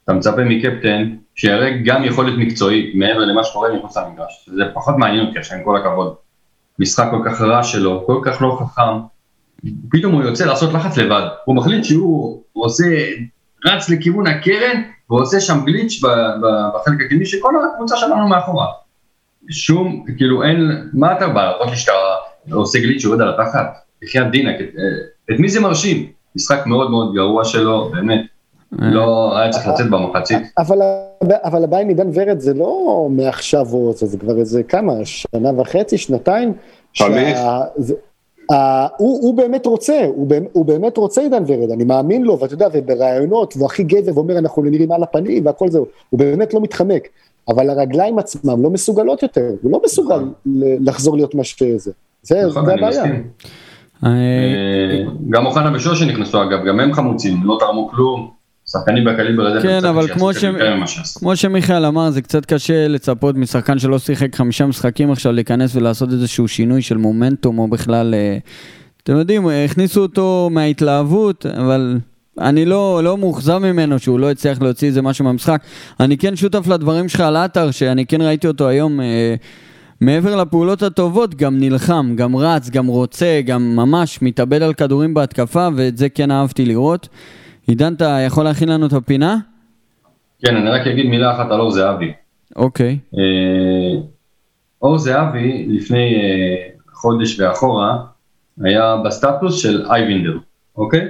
אתה מצפה מקפטן שיראה גם יכולת מקצועית מעבר למה שקורה מחוץ למגרש. זה פחות מעניין אותי עכשיו, עם כל הכבוד. משחק כל כך רע שלו, כל כך לא חכם. פתאום הוא יוצא לעשות לחץ לבד. הוא מחליט שהוא עושה רץ לכיוון הקרן ועושה שם גליץ' בחלק הקדמי שכל הקבוצה שלנו מאחורה. שום, כאילו אין, מה אתה בא, להראות לי שאתה עושה גליץ' שיורד על התחת? בחייאת דינק, את, את מי זה מרשים? משחק מאוד מאוד גרוע שלו, באמת, לא היה צריך לצאת במחצית. אבל, אבל הבעיה עם עידן ורד זה לא מעכשיו או זה, זה כבר איזה כמה, שנה וחצי, שנתיים. חמש. שה- זה- ה- הוא, הוא באמת רוצה, הוא, באמת- הוא באמת רוצה עידן ורד, אני מאמין לו, ואתה יודע, ובראיונות, והוא הכי גבר ואומר אנחנו נראים על הפנים והכל זהו, הוא באמת לא מתחמק, אבל הרגליים עצמם לא מסוגלות יותר, הוא לא מסוגל נכון. לחזור להיות מה שזה, זה, נכון, זה הבעיה. מסכים. אה, אה, גם אוחנה ושושי נכנסו אגב, גם הם חמוצים, לא תרמו כלום. שחקנים בקליבר הזה, כן, אבל כמו ש-. כמו שמיכאל אמר, זה קצת קשה לצפות משחקן שלא שיחק חמישה משחקים עכשיו להיכנס ולעשות איזשהו שינוי של מומנטום, או בכלל, אה, אתם יודעים, אה, הכניסו אותו מההתלהבות, אבל אני לא, לא מאוכזב ממנו שהוא לא הצליח להוציא איזה משהו מהמשחק. אני כן שותף לדברים שלך על עטר, שאני כן ראיתי אותו היום. אה, מעבר לפעולות הטובות, גם נלחם, גם רץ, גם רוצה, גם ממש מתאבד על כדורים בהתקפה, ואת זה כן אהבתי לראות. עידן, אתה יכול להכין לנו את הפינה? כן, אני רק אגיד מילה אחת על אור זהבי. אוקיי. אה, אור זהבי לפני אה, חודש ואחורה היה בסטטוס של אייבינדר, אוקיי?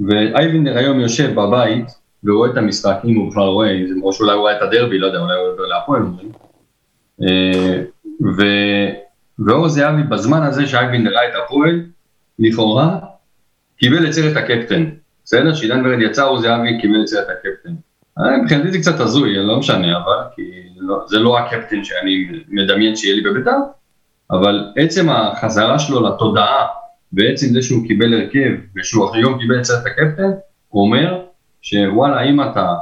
ואייבינדר היום יושב בבית ורואה את המשחק, אם הוא בכלל רואה, או שאולי הוא רואה את הדרבי, לא יודע, אולי הוא עובר להפועל. אה, ו- ואור זהבי בזמן הזה שאייבינדר ראה את הפועל, לכאורה, קיבל את סרט הקפטן. בסדר? שעידן ורד יצא, אור זהבי קיבל את סרט הקפטן. אה, מבחינתי זה קצת הזוי, לא משנה, אבל, כי לא, זה לא הקפטן שאני מדמיין שיהיה לי בביתר, אבל עצם החזרה שלו לתודעה, בעצם זה שהוא קיבל הרכב, ושהוא היום קיבל את סרט הקפטן, הוא אומר שוואלה, אם אתה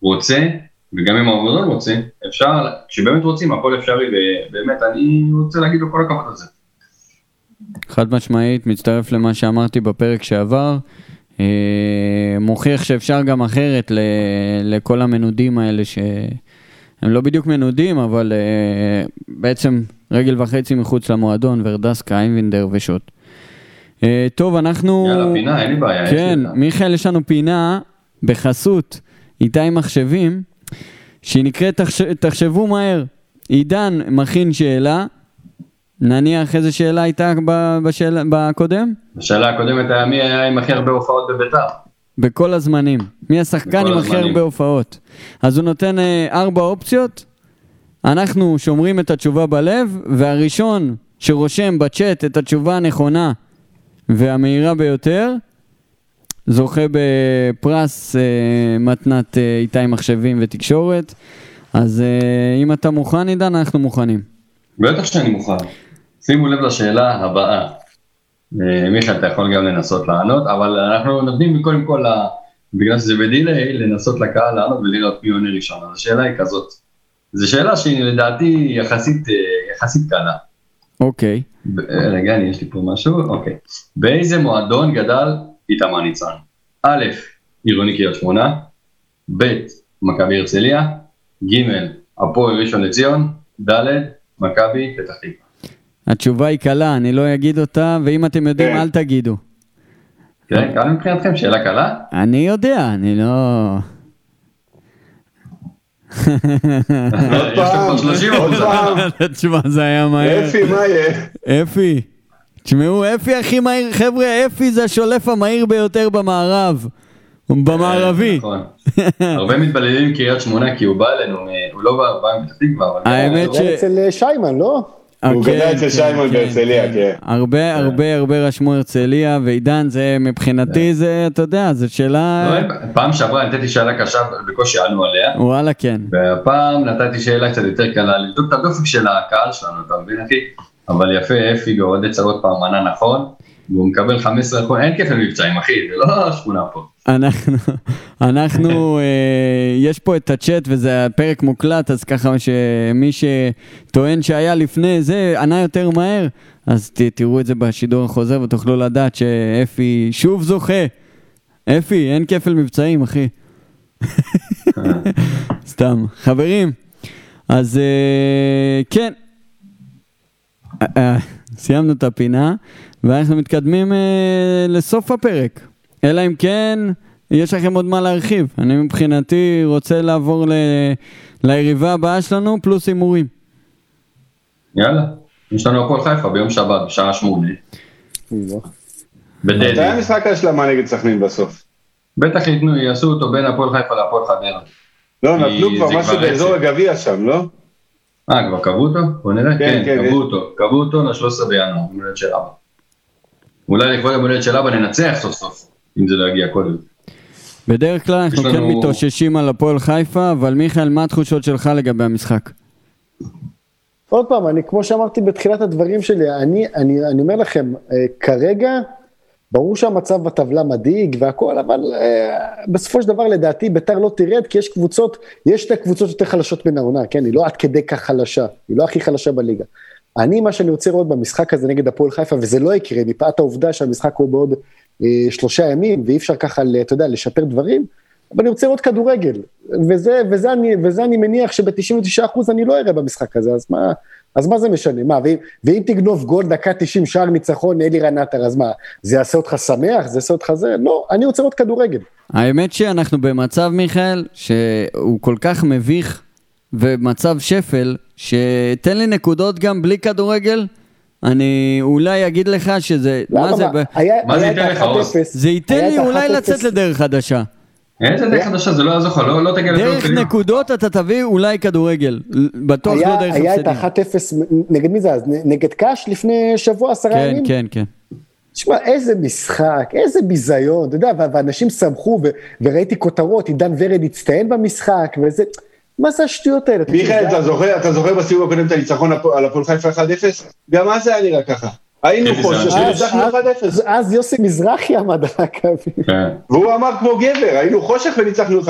רוצה, וגם אם המועדון רוצה, אפשר, כשבאמת רוצים, הכל אפשרי, ובאמת, אני רוצה להגיד לו כל הכבוד על זה. חד משמעית, מצטרף למה שאמרתי בפרק שעבר. אה, מוכיח שאפשר גם אחרת ל, לכל המנודים האלה שהם לא בדיוק מנודים, אבל אה, בעצם רגל וחצי מחוץ למועדון, ורדסקה, איינבינדר ושוט. אה, טוב, אנחנו... יאללה, פינה, אין לי בעיה. כן. מיכאל, יש לנו פינה בחסות איתי מחשבים, שהיא נקראת תחש... תחשבו מהר. עידן מכין שאלה, נניח איזה שאלה הייתה. בשאלה... בקודם? השאלה הקודמת היה מי היה עם הכי הרבה הופעות בביתר. בכל הזמנים. מי השחקן עם הכי. הרבה הופעות? אז הוא נותן אה, ארבע אופציות, אנחנו שומרים את התשובה בלב, והראשון שרושם בצ'אט את התשובה הנכונה והמהירה ביותר, זוכה בפרס אה, מתנת אה, איתי מחשבים ותקשורת. אז אה, אם אתה מוכן, עידן, אנחנו מוכנים. בטח שאני מוכן. שימו לב לשאלה הבאה. אה, מיכאל, אתה יכול גם לנסות לענות, אבל אנחנו נותנים קודם כל, בגלל שזה בדיליי, לנסות לקהל לענות ולראות מי עונה ראשון. אז השאלה היא כזאת. זו שאלה שהיא לדעתי יחסית, אה, יחסית קלה. אוקיי. ב- אה, רגע, אני, יש לי פה משהו, אוקיי. באיזה מועדון גדל איתמר ניצן? א', עירוני קריית שמונה, ב', מכבי הרצליה, ג', הפועל ראשון לציון, ד', מכבי פתח תקווה. התשובה היא קלה, אני לא אגיד אותה, ואם אתם יודעים. אל תגידו. כן, כאן מבחינתכם שאלה קלה? אני יודע, אני לא... עוד יש לכם פעם, כבר 30 עוד אחוז. פעם, תשמע, זה היה מהר. אפי, מה יהיה? אפי. תשמעו, אפי הכי מהיר, חבר'ה, אפי זה השולף המהיר ביותר במערב. במערבי. נכון. הרבה מתבללים עם קריית שמונה כי הוא בא אלינו, הוא לא בא מפתח תקווה, אבל... האמת ש- אצל אה, שיימן, לא? הוא כן, גדל אצל כן, שיימון כן, בהרצליה, כן. הרבה הרבה הרבה רשמו הרצליה, ועידן זה מבחינתי זה, אתה יודע, זו שאלה... לא, פעם שעברה נתתי שאלה קשה ובקושי ענו עליה, וואלה, כן. והפעם נתתי שאלה קצת יותר קלה, לבדוק את הדופק של הקהל שלנו, אתה מבין אחי? אבל יפה, אפי באוהדי צרות פעם ענה נכון, והוא מקבל 15 אחוז, אין כפל מבצעים אחי, זה לא שכונה פה. אנחנו, אנחנו, אה, יש פה את הצ'אט וזה הפרק מוקלט, אז ככה שמי שטוען שהיה לפני זה ענה יותר מהר, אז ת, תראו את זה בשידור החוזר ותוכלו לדעת שאפי שוב זוכה. אפי, אין כפל מבצעים, אחי. סתם. חברים, אז אה, כן, אה, אה, סיימנו את הפינה, ואנחנו מתקדמים אה, לסוף הפרק. אלא אם כן, יש לכם עוד מה להרחיב. אני מבחינתי רוצה לעבור ל... ליריבה הבאה שלנו, פלוס הימורים. יאללה. יש לנו הפועל חיפה ביום שבת, בשעה שמונה. בדדי. מתי המשחק ההשלמה נגד סכנין בסוף? בטח ייתנו, יעשו אותו בין הפועל חיפה להפועל חדרה. לא, נתנו כבר משהו באזור. הגביע שם, לא? אה, כבר קבעו אותו? בוא נראה. כן, כן, כן. קבעו אותו. קבעו אותו ל-13 בינואר, יום הולדת של אבא. אולי לכבוד יום הולדת של אבא ננצח סוף סוף, אם זה לא יגיע קודם. בדרך כלל אנחנו כן מתאוששים על הפועל חיפה, אבל מיכאל, מה התחושות שלך לגבי המשחק? עוד פעם, אני, כמו שאמרתי בתחילת הדברים שלי, אני, אני, אני אומר לכם, אה, כרגע, ברור שהמצב בטבלה מדאיג והכל, אבל אה, בסופו של דבר לדעתי ביתר לא תרד, כי יש קבוצות, יש שתי קבוצות יותר חלשות מן העונה, כן? היא לא עד כדי כך חלשה, היא לא הכי חלשה בליגה. אני, מה שאני רוצה לראות במשחק הזה נגד הפועל חיפה, וזה לא יקרה, מפאת העובדה שהמשחק הוא בעוד אה, שלושה ימים, ואי אפשר ככה, אתה יודע, לשפר דברים, אבל אני רוצה לראות כדורגל, וזה, וזה, אני, וזה אני מניח שב-99% אני לא אראה במשחק הזה, אז מה, אז מה זה משנה? מה, ואם, ואם תגנוב גול דקה 90 שער ניצחון אלירן עטר, אז מה, זה יעשה אותך שמח? זה יעשה אותך זה? לא, אני רוצה לראות כדורגל. האמת שאנחנו במצב, מיכאל, שהוא כל כך מביך ומצב שפל, שתן לי נקודות גם בלי כדורגל, אני אולי אגיד לך שזה, מה? זה, מה זה ייתן לך, עוז? 1-0, זה ייתן לי אולי 1-0. לצאת לדרך חדשה. איזה דרך חדשה, זה לא יעזור לך, לא לא תגיע דרך לפלייאוף עליון. נקודות אתה תביא אולי כדורגל, בטוח לא דרך היה את הפסדים. ה-1-0, נגד מי זה אז? נגד קאש לפני שבוע, עשרה כן, ימים? כן, כן. תשמע, איזה משחק, איזה ביזיון, אתה יודע, ואנשים שמחו, וראיתי כותרות, עידן ורד הצטיין במשחק, וזה, מה זה השטויות האלה? מיכאל, אתה זוכר, אתה זוכר בסיבוב הקודם את הניצחון על הפועל חיפה 1-0? גם אז היה נראה ככה. היינו. שניצחנו אז- 1-0. אז- אז יוסי מזרחי עמד על הקווים. כן. והוא אמר כמו גבר, היינו חושך וניצחנו 1-0.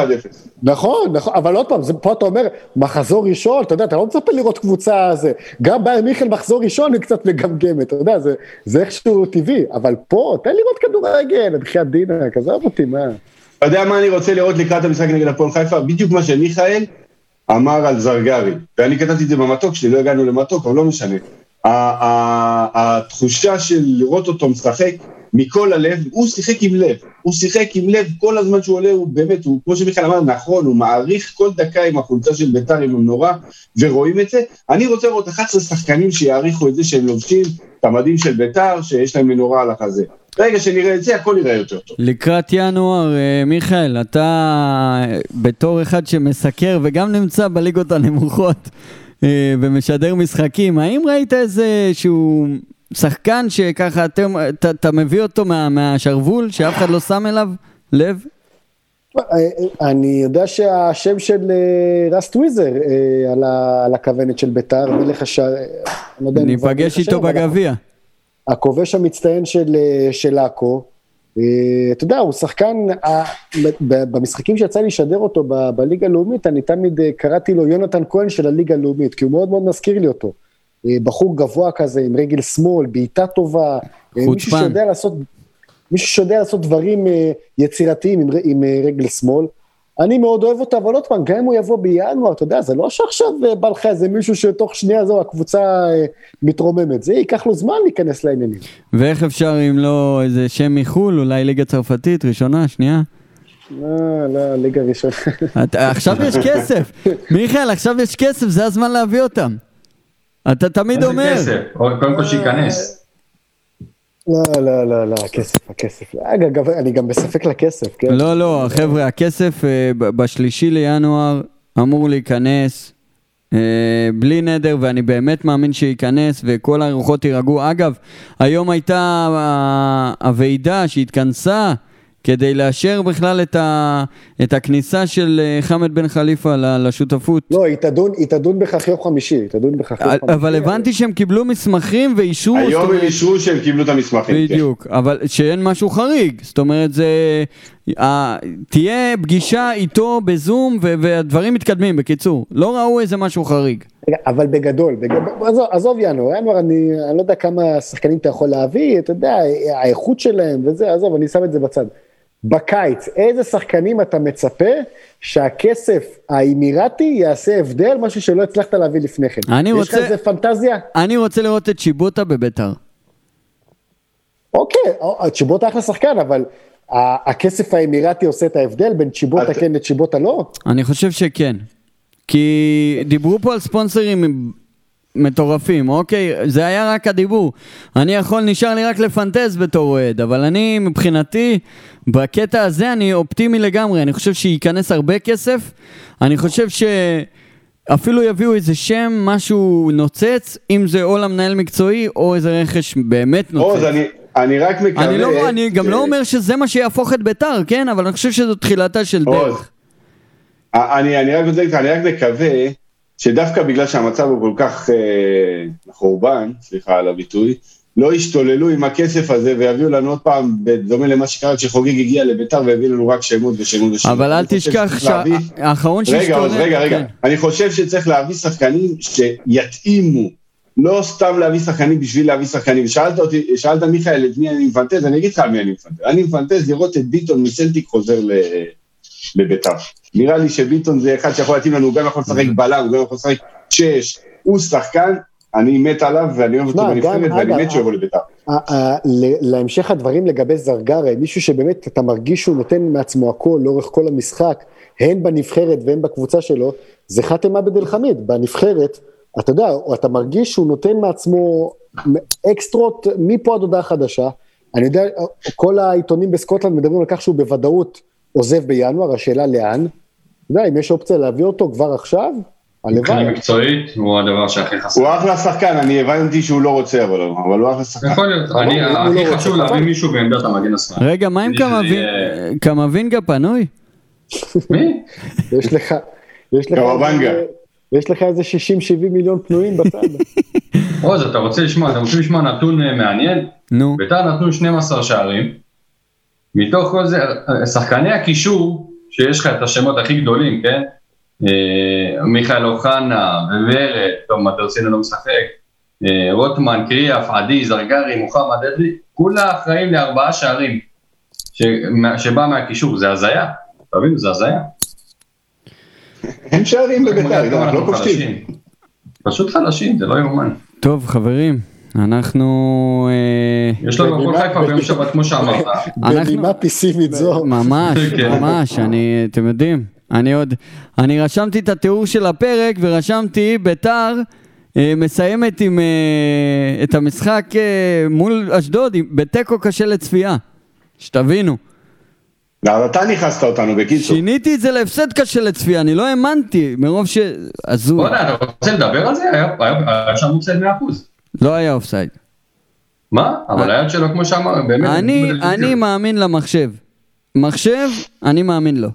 נכון, נכון, אבל עוד פעם, פה אתה אומר, מחזור ראשון, אתה יודע, אתה לא מצפה לראות קבוצה זה. גם באר מיכאל מחזור ראשון היא קצת מגמגמת, אתה יודע, זה, זה איכשהו טבעי, אבל פה, תן לראות כדורגל, בחייאת דינק, עזוב אותי, מה. אתה יודע מה אני רוצה לראות לקראת המשחק נגד הפועל חיפה? בדיוק מה שמיכאל אמר על זרגרי. ואני כתבתי את זה במתוק שלי, לא הגענו למתוק, אבל לא משנה. התחושה של לראות אותו משחק מכל הלב, הוא שיחק עם לב. הוא שיחק עם לב כל הזמן שהוא עולה, הוא באמת, הוא, כמו שמיכאל אמר, נכון, הוא מעריך כל דקה עם החולצה של ביתר עם המנורה, ורואים את זה. אני רוצה לראות 11 שחקנים שיעריכו את זה שהם לובשים את המדים של ביתר, שיש להם מנורה על החזה. ברגע שנראה את זה, הכל יראה יותר טוב. לקראת ינואר, אה, מיכאל, אתה אה, בתור אחד שמסקר וגם נמצא בליגות הנמוכות אה, ומשדר משחקים, האם ראית איזה שהוא שחקן שככה אתם, אתה, אתה מביא אותו מה, מהשרוול, שאף אחד לא שם אליו לב? אני יודע שהשם של רס טוויזר על הכוונת של ביתר, מלך השער, אני לא ניפגש איתו אבל בגביע. הכובש המצטיין של, אה, של עכו, אה, אתה יודע, הוא שחקן, אה, במשחקים שיצא לי לשדר אותו בליגה הלאומית, אני תמיד קראתי לו יונתן כהן של הליגה הלאומית, כי הוא מאוד מאוד מזכיר לי אותו. בחור גבוה כזה, עם רגל שמאל, בעיטה טובה, מישהו. שיודע לעשות, מישהו שיודע לעשות דברים יצירתיים עם, רגל שמאל. אני מאוד אוהב אותו, אבל עוד פעם, גם אם הוא יבוא בינואר, אתה יודע, זה לא שעכשיו אה, בא לך איזה מישהו שתוך שנייה זו הקבוצה אה, מתרוממת, זה ייקח לו זמן להיכנס לעניינים. ואיך אפשר אם לא איזה שם מחו"ל, אולי ליגה צרפתית, ראשונה, שנייה? לא, לא, ליגה ראשונה. עכשיו יש כסף, מיכאל, עכשיו יש כסף, זה הזמן להביא אותם. אתה תמיד אומר. קודם כל שייכנס. לא, לא, לא, לא, הכסף, הכסף. אגב, אני גם בספק לכסף, כן? לא, לא, חבר'ה, הכסף אה, בשלישי לינואר אמור להיכנס אה, בלי נדר, ואני באמת מאמין שייכנס, וכל הרוחות יירגעו. אגב, היום הייתה אה, הוועידה שהתכנסה כדי לאשר בכלל את, ה, את הכניסה של אה, חמד בן חליפה ל- לשותפות. לא, היא תדון, היא תדון בכך יום חמישי, היא תדון בכך יום חמישי. אבל הבנתי שהם קיבלו מסמכים ואישרו, היום הם אומרת- אישרו שהם קיבלו את המסמכים. כן. בדיוק, אבל שאין משהו חריג, זאת אומרת זה... ה- תהיה פגישה איתו בזום ו- והדברים מתקדמים, בקיצור. לא ראו איזה משהו חריג. רגע, אבל בגדול, בגדול עזוב, עזוב ינואר, ינואר אני, אני לא יודע כמה שחקנים אתה יכול להביא, אתה יודע, האיכות שלהם וזה, עזוב, אני שם את זה בצד. בקיץ, איזה שחקנים אתה מצפה שהכסף האמירתי יעשה הבדל, משהו שלא הצלחת להביא לפני כן? אני יש רוצה- לך איזה פנטזיה? אני רוצה לראות את שיבוטה בביתר. אוקיי, צ'יבוטה אחלה שחקן, אבל ה- הכסף האמירתי עושה את ההבדל בין צ'יבוטה אתה- כן לצ'יבוטה לא? אני חושב שכן. כי דיברו פה על ספונסרים מטורפים, אוקיי? זה היה רק הדיבור. אני יכול, נשאר לי רק לפנטז בתור אוהד, אבל אני מבחינתי, בקטע הזה אני אופטימי לגמרי. אני חושב שייכנס הרבה כסף. אני חושב שאפילו יביאו איזה שם, משהו נוצץ, אם זה או למנהל מקצועי או איזה רכש באמת נוצץ. עוז, אני, אני רק מקווה... אני, לא, אני גם ש- לא אומר שזה מה שיהפוך את ביתר, כן? אבל אני חושב שזו תחילתה של עוז, דרך. אני, אני רק רוצה להגיד לך, אני רק מקווה שדווקא בגלל שהמצב הוא כל כך אה, חורבן, סליחה על הביטוי, לא ישתוללו עם הכסף הזה ויביאו לנו עוד פעם, בדומה למה שקרה כשחוגג הגיע לביתר והביא לנו רק שמות ושמות ושמות. אבל אל תשכח שצריך להביא- שהאחרון רגע, רגע, רגע. כן. אני חושב שצריך להביא שחקנים שיתאימו. לא סתם להביא שחקנים בשביל להביא שחקנים. שאלת אותי, שאלת מיכאל את מי אני מפנטז, אני אגיד לך על מי אני מפנטז. אני מפנטז לראות את ביטון מסלטיק חוזר ל- לביתר. נראה לי שביטון זה אחד שיכול להתאים לנו, הוא גם יכול לשחק בלם, הוא גם יכול לשחק שש. הוא שחקן, אני מת עליו ואני אוהב אותו שמע, בנבחרת ואני מת שהוא יבוא לביתר. להמשך הדברים לגבי זרגרי, מישהו שבאמת אתה מרגיש שהוא נותן מעצמו הכל לאורך כל המשחק, הן בנבחרת והן בקבוצה שלו, זה חאתם עבד אל חמיד, בנבחרת, אתה יודע, אתה מרגיש שהוא נותן מעצמו אקסטרות מפה עד הודעה חדשה, אני יודע, כל העיתונים בסקוטלנד מדברים על כך שהוא בוודאות עוזב בינואר, השאלה לאן, אתה יודע, אם יש אופציה להביא אותו כבר עכשיו, מבחינה הלוואי. מקצועית הוא הדבר שהכי חסר. הוא אחלה שחקן, אני הבנתי שהוא לא רוצה, אבל אבל הוא אחלה שחקן. יכול להיות, אני, הוא הכי לא חשוב להביא מישהו בעמדת המגן השמאלי. רגע, מה עם קמבינגה פנוי? מי? יש לך, יש לך, קוואבנגה. איזה- יש לך איזה 60-70 מיליון פנויים בצד. עוז, אתה רוצה לשמוע, אתה רוצה לשמוע נתון אה, מעניין? נו. ביתר נתנו 12 שערים, מתוך כל זה, שחקני הקישור, שיש לך את השמות הכי גדולים, כן? אה, מיכאל אוחנה, וורד, טוב, מטרסינו לא משחק, אה, רוטמן, קריאף, עדי, זרגרי, מוחמד אדרי, כולה אחראים לארבעה שערים, שבא מהקישור, זה הזיה, תבינו, זה הזיה. אין שערים בביתר, אנחנו לא כובשים. פשוט חלשים, זה לא יאומן. טוב, חברים, אנחנו... אה, יש לנו בנימה- חיפה ביום שבת, כמו שאמרת. אנחנו- בנימה פסימית זו. ממש, כן. ממש, אני, אתם יודעים, אני עוד, אני רשמתי את התיאור של הפרק ורשמתי ביתר אה, מסיימת עם, אה, את המשחק מול אשדוד בתיקו קשה לצפייה, שתבינו. אז אתה נכנסת אותנו בקיצור. שיניתי את זה להפסד קשה לצפייה, אני לא האמנתי, מרוב ש... הזוי. בוא'נה, אתה רוצה לדבר על זה? היה שם מופסד 100%. לא היה אופסייד. מה? אבל היד שלו, כמו שאמר, באמת... אני, אני מאמין למחשב. מחשב, אני מאמין לו.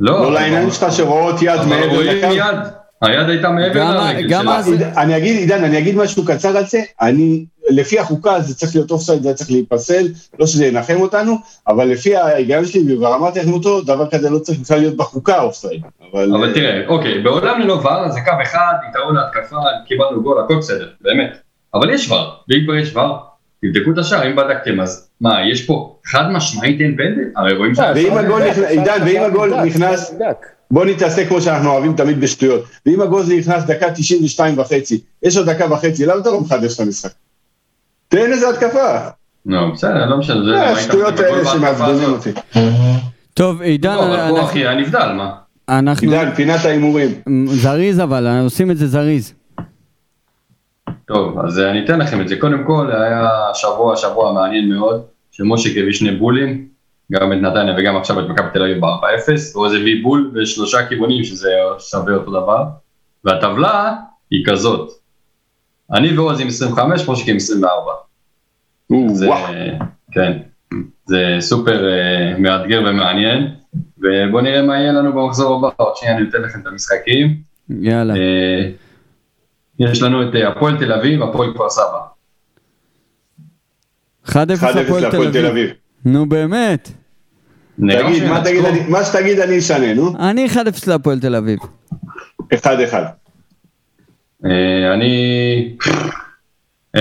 לא, לא לעיניים שלך שרואות יד מעבר רואים לקו. יד. היד הייתה מעבר גם- לרגל גם שלה. אז- עיד- אני אגיד, עידן, אני אגיד משהו קצר על זה, אני, לפי החוקה זה צריך להיות אופסייד, זה צריך להיפסל, לא שזה ינחם אותנו, אבל לפי ההיגיון שלי, לכם אותו, דבר כזה לא צריך בכלל להיות בחוקה אופסייד. אבל, אבל תראה, אוקיי, בעולם ללא ור זה קו אחד, יתרון להתקפה, קיבלנו גול, הכל בסדר, באמת. אבל יש ור, ואם כבר יש ור, תבדקו את השער, אם בדקתם אז מה, יש פה חד משמעית אין פנדל? הרי רואים ש... ואם הגול נכנס- עידן, ואם הגול נכנס- בוא נתעסק כמו שאנחנו אוהבים תמיד בשטויות. ואם הגול נכנס דקה 92 וחצי, יש עוד דקה וחצי, למה אתה לא מחדש את המשחק? תן איזה התקפה. לא, בסדר, לא משנה, זה... השטויות הגול האלה שמעצבנים. אותי. טוב, עידן, לא, אחי היה נבדל, מה? אנחנו... עידן, פינת ההימורים. זריז אבל, עושים את זה זריז. טוב, אז אני אתן לכם את זה. קודם כל, היה שבוע, שבוע מעניין מאוד, שמשה הביא שני בולים, גם את נתניה וגם עכשיו את מכבי תל אביב ב-4-0, ועוז הביא בול בשלושה כיוונים, שזה שווה אותו דבר. והטבלה היא כזאת, אני ועוז עם 25, משה עם 24. זה. כן, זה סופר אה, מאתגר ומעניין, ובואו נראה מה יהיה לנו במחזור הבא, עוד שנייה אני אתן לכם את המשחקים. יאללה. אה, יש לנו את אה, הפועל תל אביב, הפועל כפר סבא. 1-0 1-0 הפועל להפועל תל אביב. נו באמת. תגיד, מה שינצחו. תגיד, אני- מה שתגיד אני אשנה, נו. אני 1-0 להפועל תל אביב. 1-1. אה, אני... 0-0.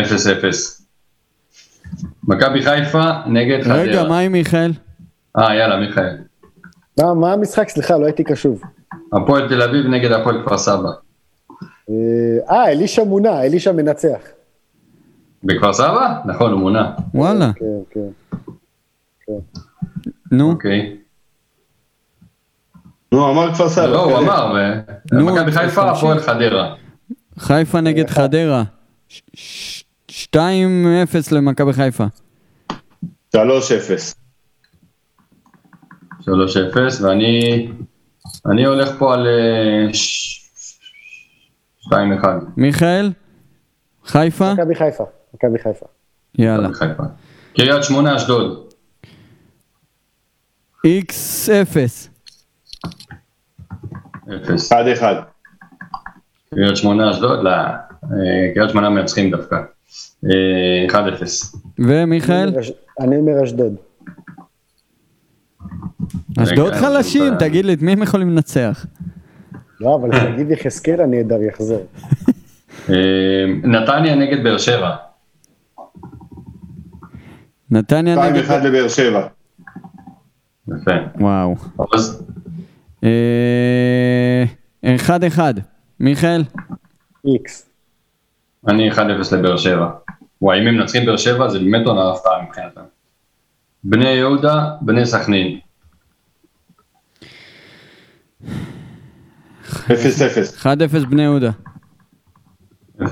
מכבי חיפה נגד חדרה. רגע, מה עם מיכאל? אה, יאללה, מיכאל. מה- מה המשחק? סליחה, לא הייתי קשוב. הפועל תל אביב נגד הפועל כפר סבא. אה, אה, אלישע מונה, אלישע מנצח. בכפר סבא? נכון, הוא מונה. וואלה. כן, כן. נו, אוקיי. נו, אמר כפר סבא. לא, הוא. אמר, מכבי. חיפה, הפועל חדרה. חיפה נגד חדרה. ש- ש- 2-0 למכבי חיפה. 3-0. 3-0, ואני אני הולך פה על אה, ש- 2-1. מיכאל? חיפה? מכבי חיפה, מכבי חיפה. יאללה. קריית שמונה, אשדוד. איקס 0. 0. 1-1. קריית שמונה, אשדוד? לא. אה, קריית שמונה מנצחים דווקא. אה, 1-0. ומיכאל? אני אומר אשדוד. אשדוד חלשים, אבל- תגיד לי, את מי הם יכולים לנצח? לא, אבל שגיב יחזקאל הנהדר יחזור. אה, נתניה נגד באר שבע. נתניה 2-1 נגד... לבאר שבע. יפה. וואו. אז אה, 1-1. מיכאל? איקס. אני 1-0 לבאר שבע. וואי, אם הם מנצחים באר שבע זה באמת עונה הפתעה מבחינתם. בני יהודה, בני סכנין. 0-0. 1-0 בני יהודה. 0-0.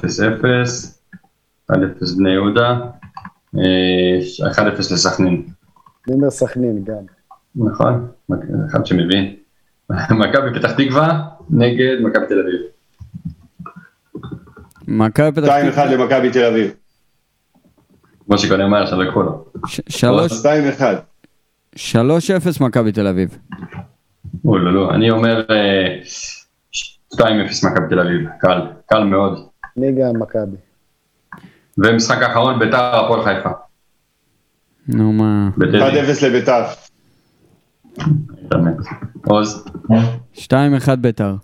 1-0 בני יהודה. אה, 1-0 לסכנין. אני אומר סכנין גם. נכון, אחד שמבין. מכבי פתח תקווה נגד מכבי תל אביב. מכבי פתח 2-1 תקווה. למכבי תל אביב. כמו שקודם אמר, עכשיו לקחו לו. ש- שלוש- 2-1. 3-0 מכבי תל אביב. אוי, לא, לא, אני אומר אה, 2-0 מכבי תל אביב, קל, קל מאוד. גם מכבי. ומשחק האחרון ביתר הפועל חיפה. נו מה. 1-0 בטדי. לביתר. באמת. עוז, 2-1 ביתר.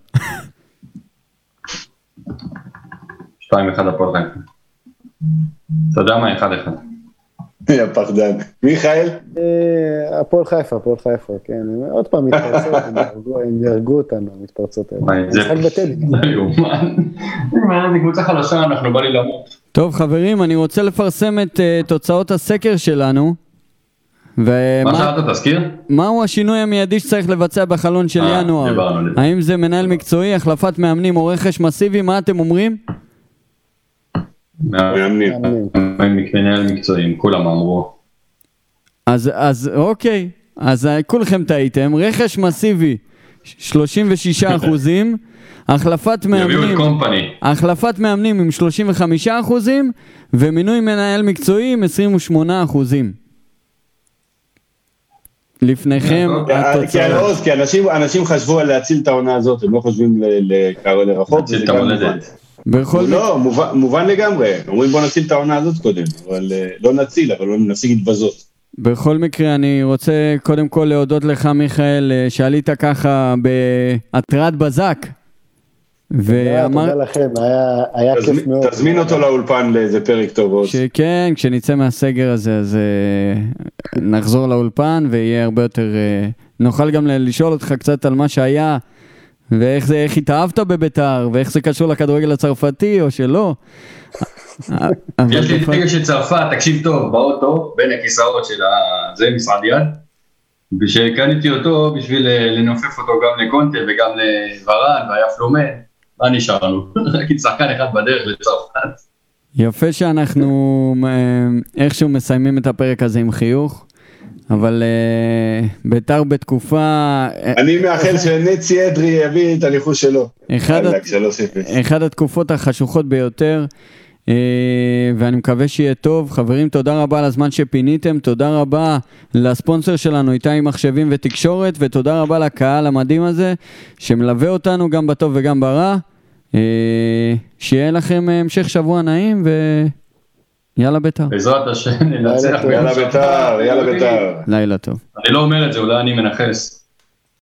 2-1 הפועל חיפה. אתה יודע מה? 1-1. יא פחדן. מיכאל? אה, הפועל חיפה, הפועל חיפה, כן. עוד פעם מתפרצות, הם יהרגו- אותנו, המתפרצות האלה. זה משחק בטדי. זה יאומן. זה קבוצה חלשה, אנחנו בא לי למות. טוב חברים, אני רוצה לפרסם את uh, תוצאות הסקר שלנו. מה ומה שאלת, תזכיר? מהו השינוי המיידי שצריך לבצע בחלון של אה, ינואר? האם זה מנהל מקצועי, החלפת מאמנים או רכש מסיבי? מה אתם אומרים? מאמנים. מנהל מקצועיים, כולם אמרו. אז, אז אוקיי, אז אה, כולכם טעיתם, רכש מסיבי 36 אחוזים, החלפת מאמנים. החלפת מאמנים עם 35 אחוזים, ומינוי מנהל מקצועי עם 28 אחוזים. לפניכם אוקיי, התוצאות. עוז, כי אנשים- אנשים חשבו על להציל את העונה הזאת, הם לא חושבים ל- ל- לרחוק. להציל את גם המולדת. בכל לא, מובן- מובן לגמרי. אומרים בוא נציל את העונה הזאת קודם, אבל אה, לא נציל, אבל נפסיק להתבזות. בכל מקרה, אני רוצה קודם כל להודות לך, מיכאל, אה, שעלית ככה בהתרעת בזק. ואמר, תודה לכם, היה- היה כיף תזמין- מאוד. תזמין אותו לאולפן לאיזה פרק טוב עוז. שכן, כשנצא מהסגר הזה, אז אה, נחזור לאולפן ויהיה הרבה יותר... נוכל גם לשאול אותך קצת על מה שהיה, ואיך זה, איך התאהבת בביתר, ואיך זה קשור לכדורגל הצרפתי או שלא. יש לי דגל של צרפת, תקשיב טוב, באוטו, בין הכיסאות של זה, משרד יד. ושקניתי אותו בשביל אה, לנופף אותו גם לקונטה וגם לוורן והיה פלומן, מה נשארנו? רק עם שחקן אחד בדרך לצרפת. יפה שאנחנו אה, איכשהו מסיימים את הפרק הזה עם חיוך, אבל אה, ביתר בתקופה... אה, אני מאחל שנצי אדרי יביא את הניחוש שלו. אחד, 3-0. אחד התקופות החשוכות ביותר, אה, ואני מקווה שיהיה טוב. חברים, תודה רבה על הזמן שפיניתם, תודה רבה לספונסר שלנו, איתי מחשבים ותקשורת, ותודה רבה לקהל המדהים הזה, שמלווה אותנו גם בטוב וגם ברע. אה, שיהיה לכם המשך שבוע נעים, ויאללה ביתר. בעזרת השם ננצח. יאללה, יאללה. ביתר, יאללה ביתר. לילה טוב. אני לא אומר את זה, אולי אני מנכס.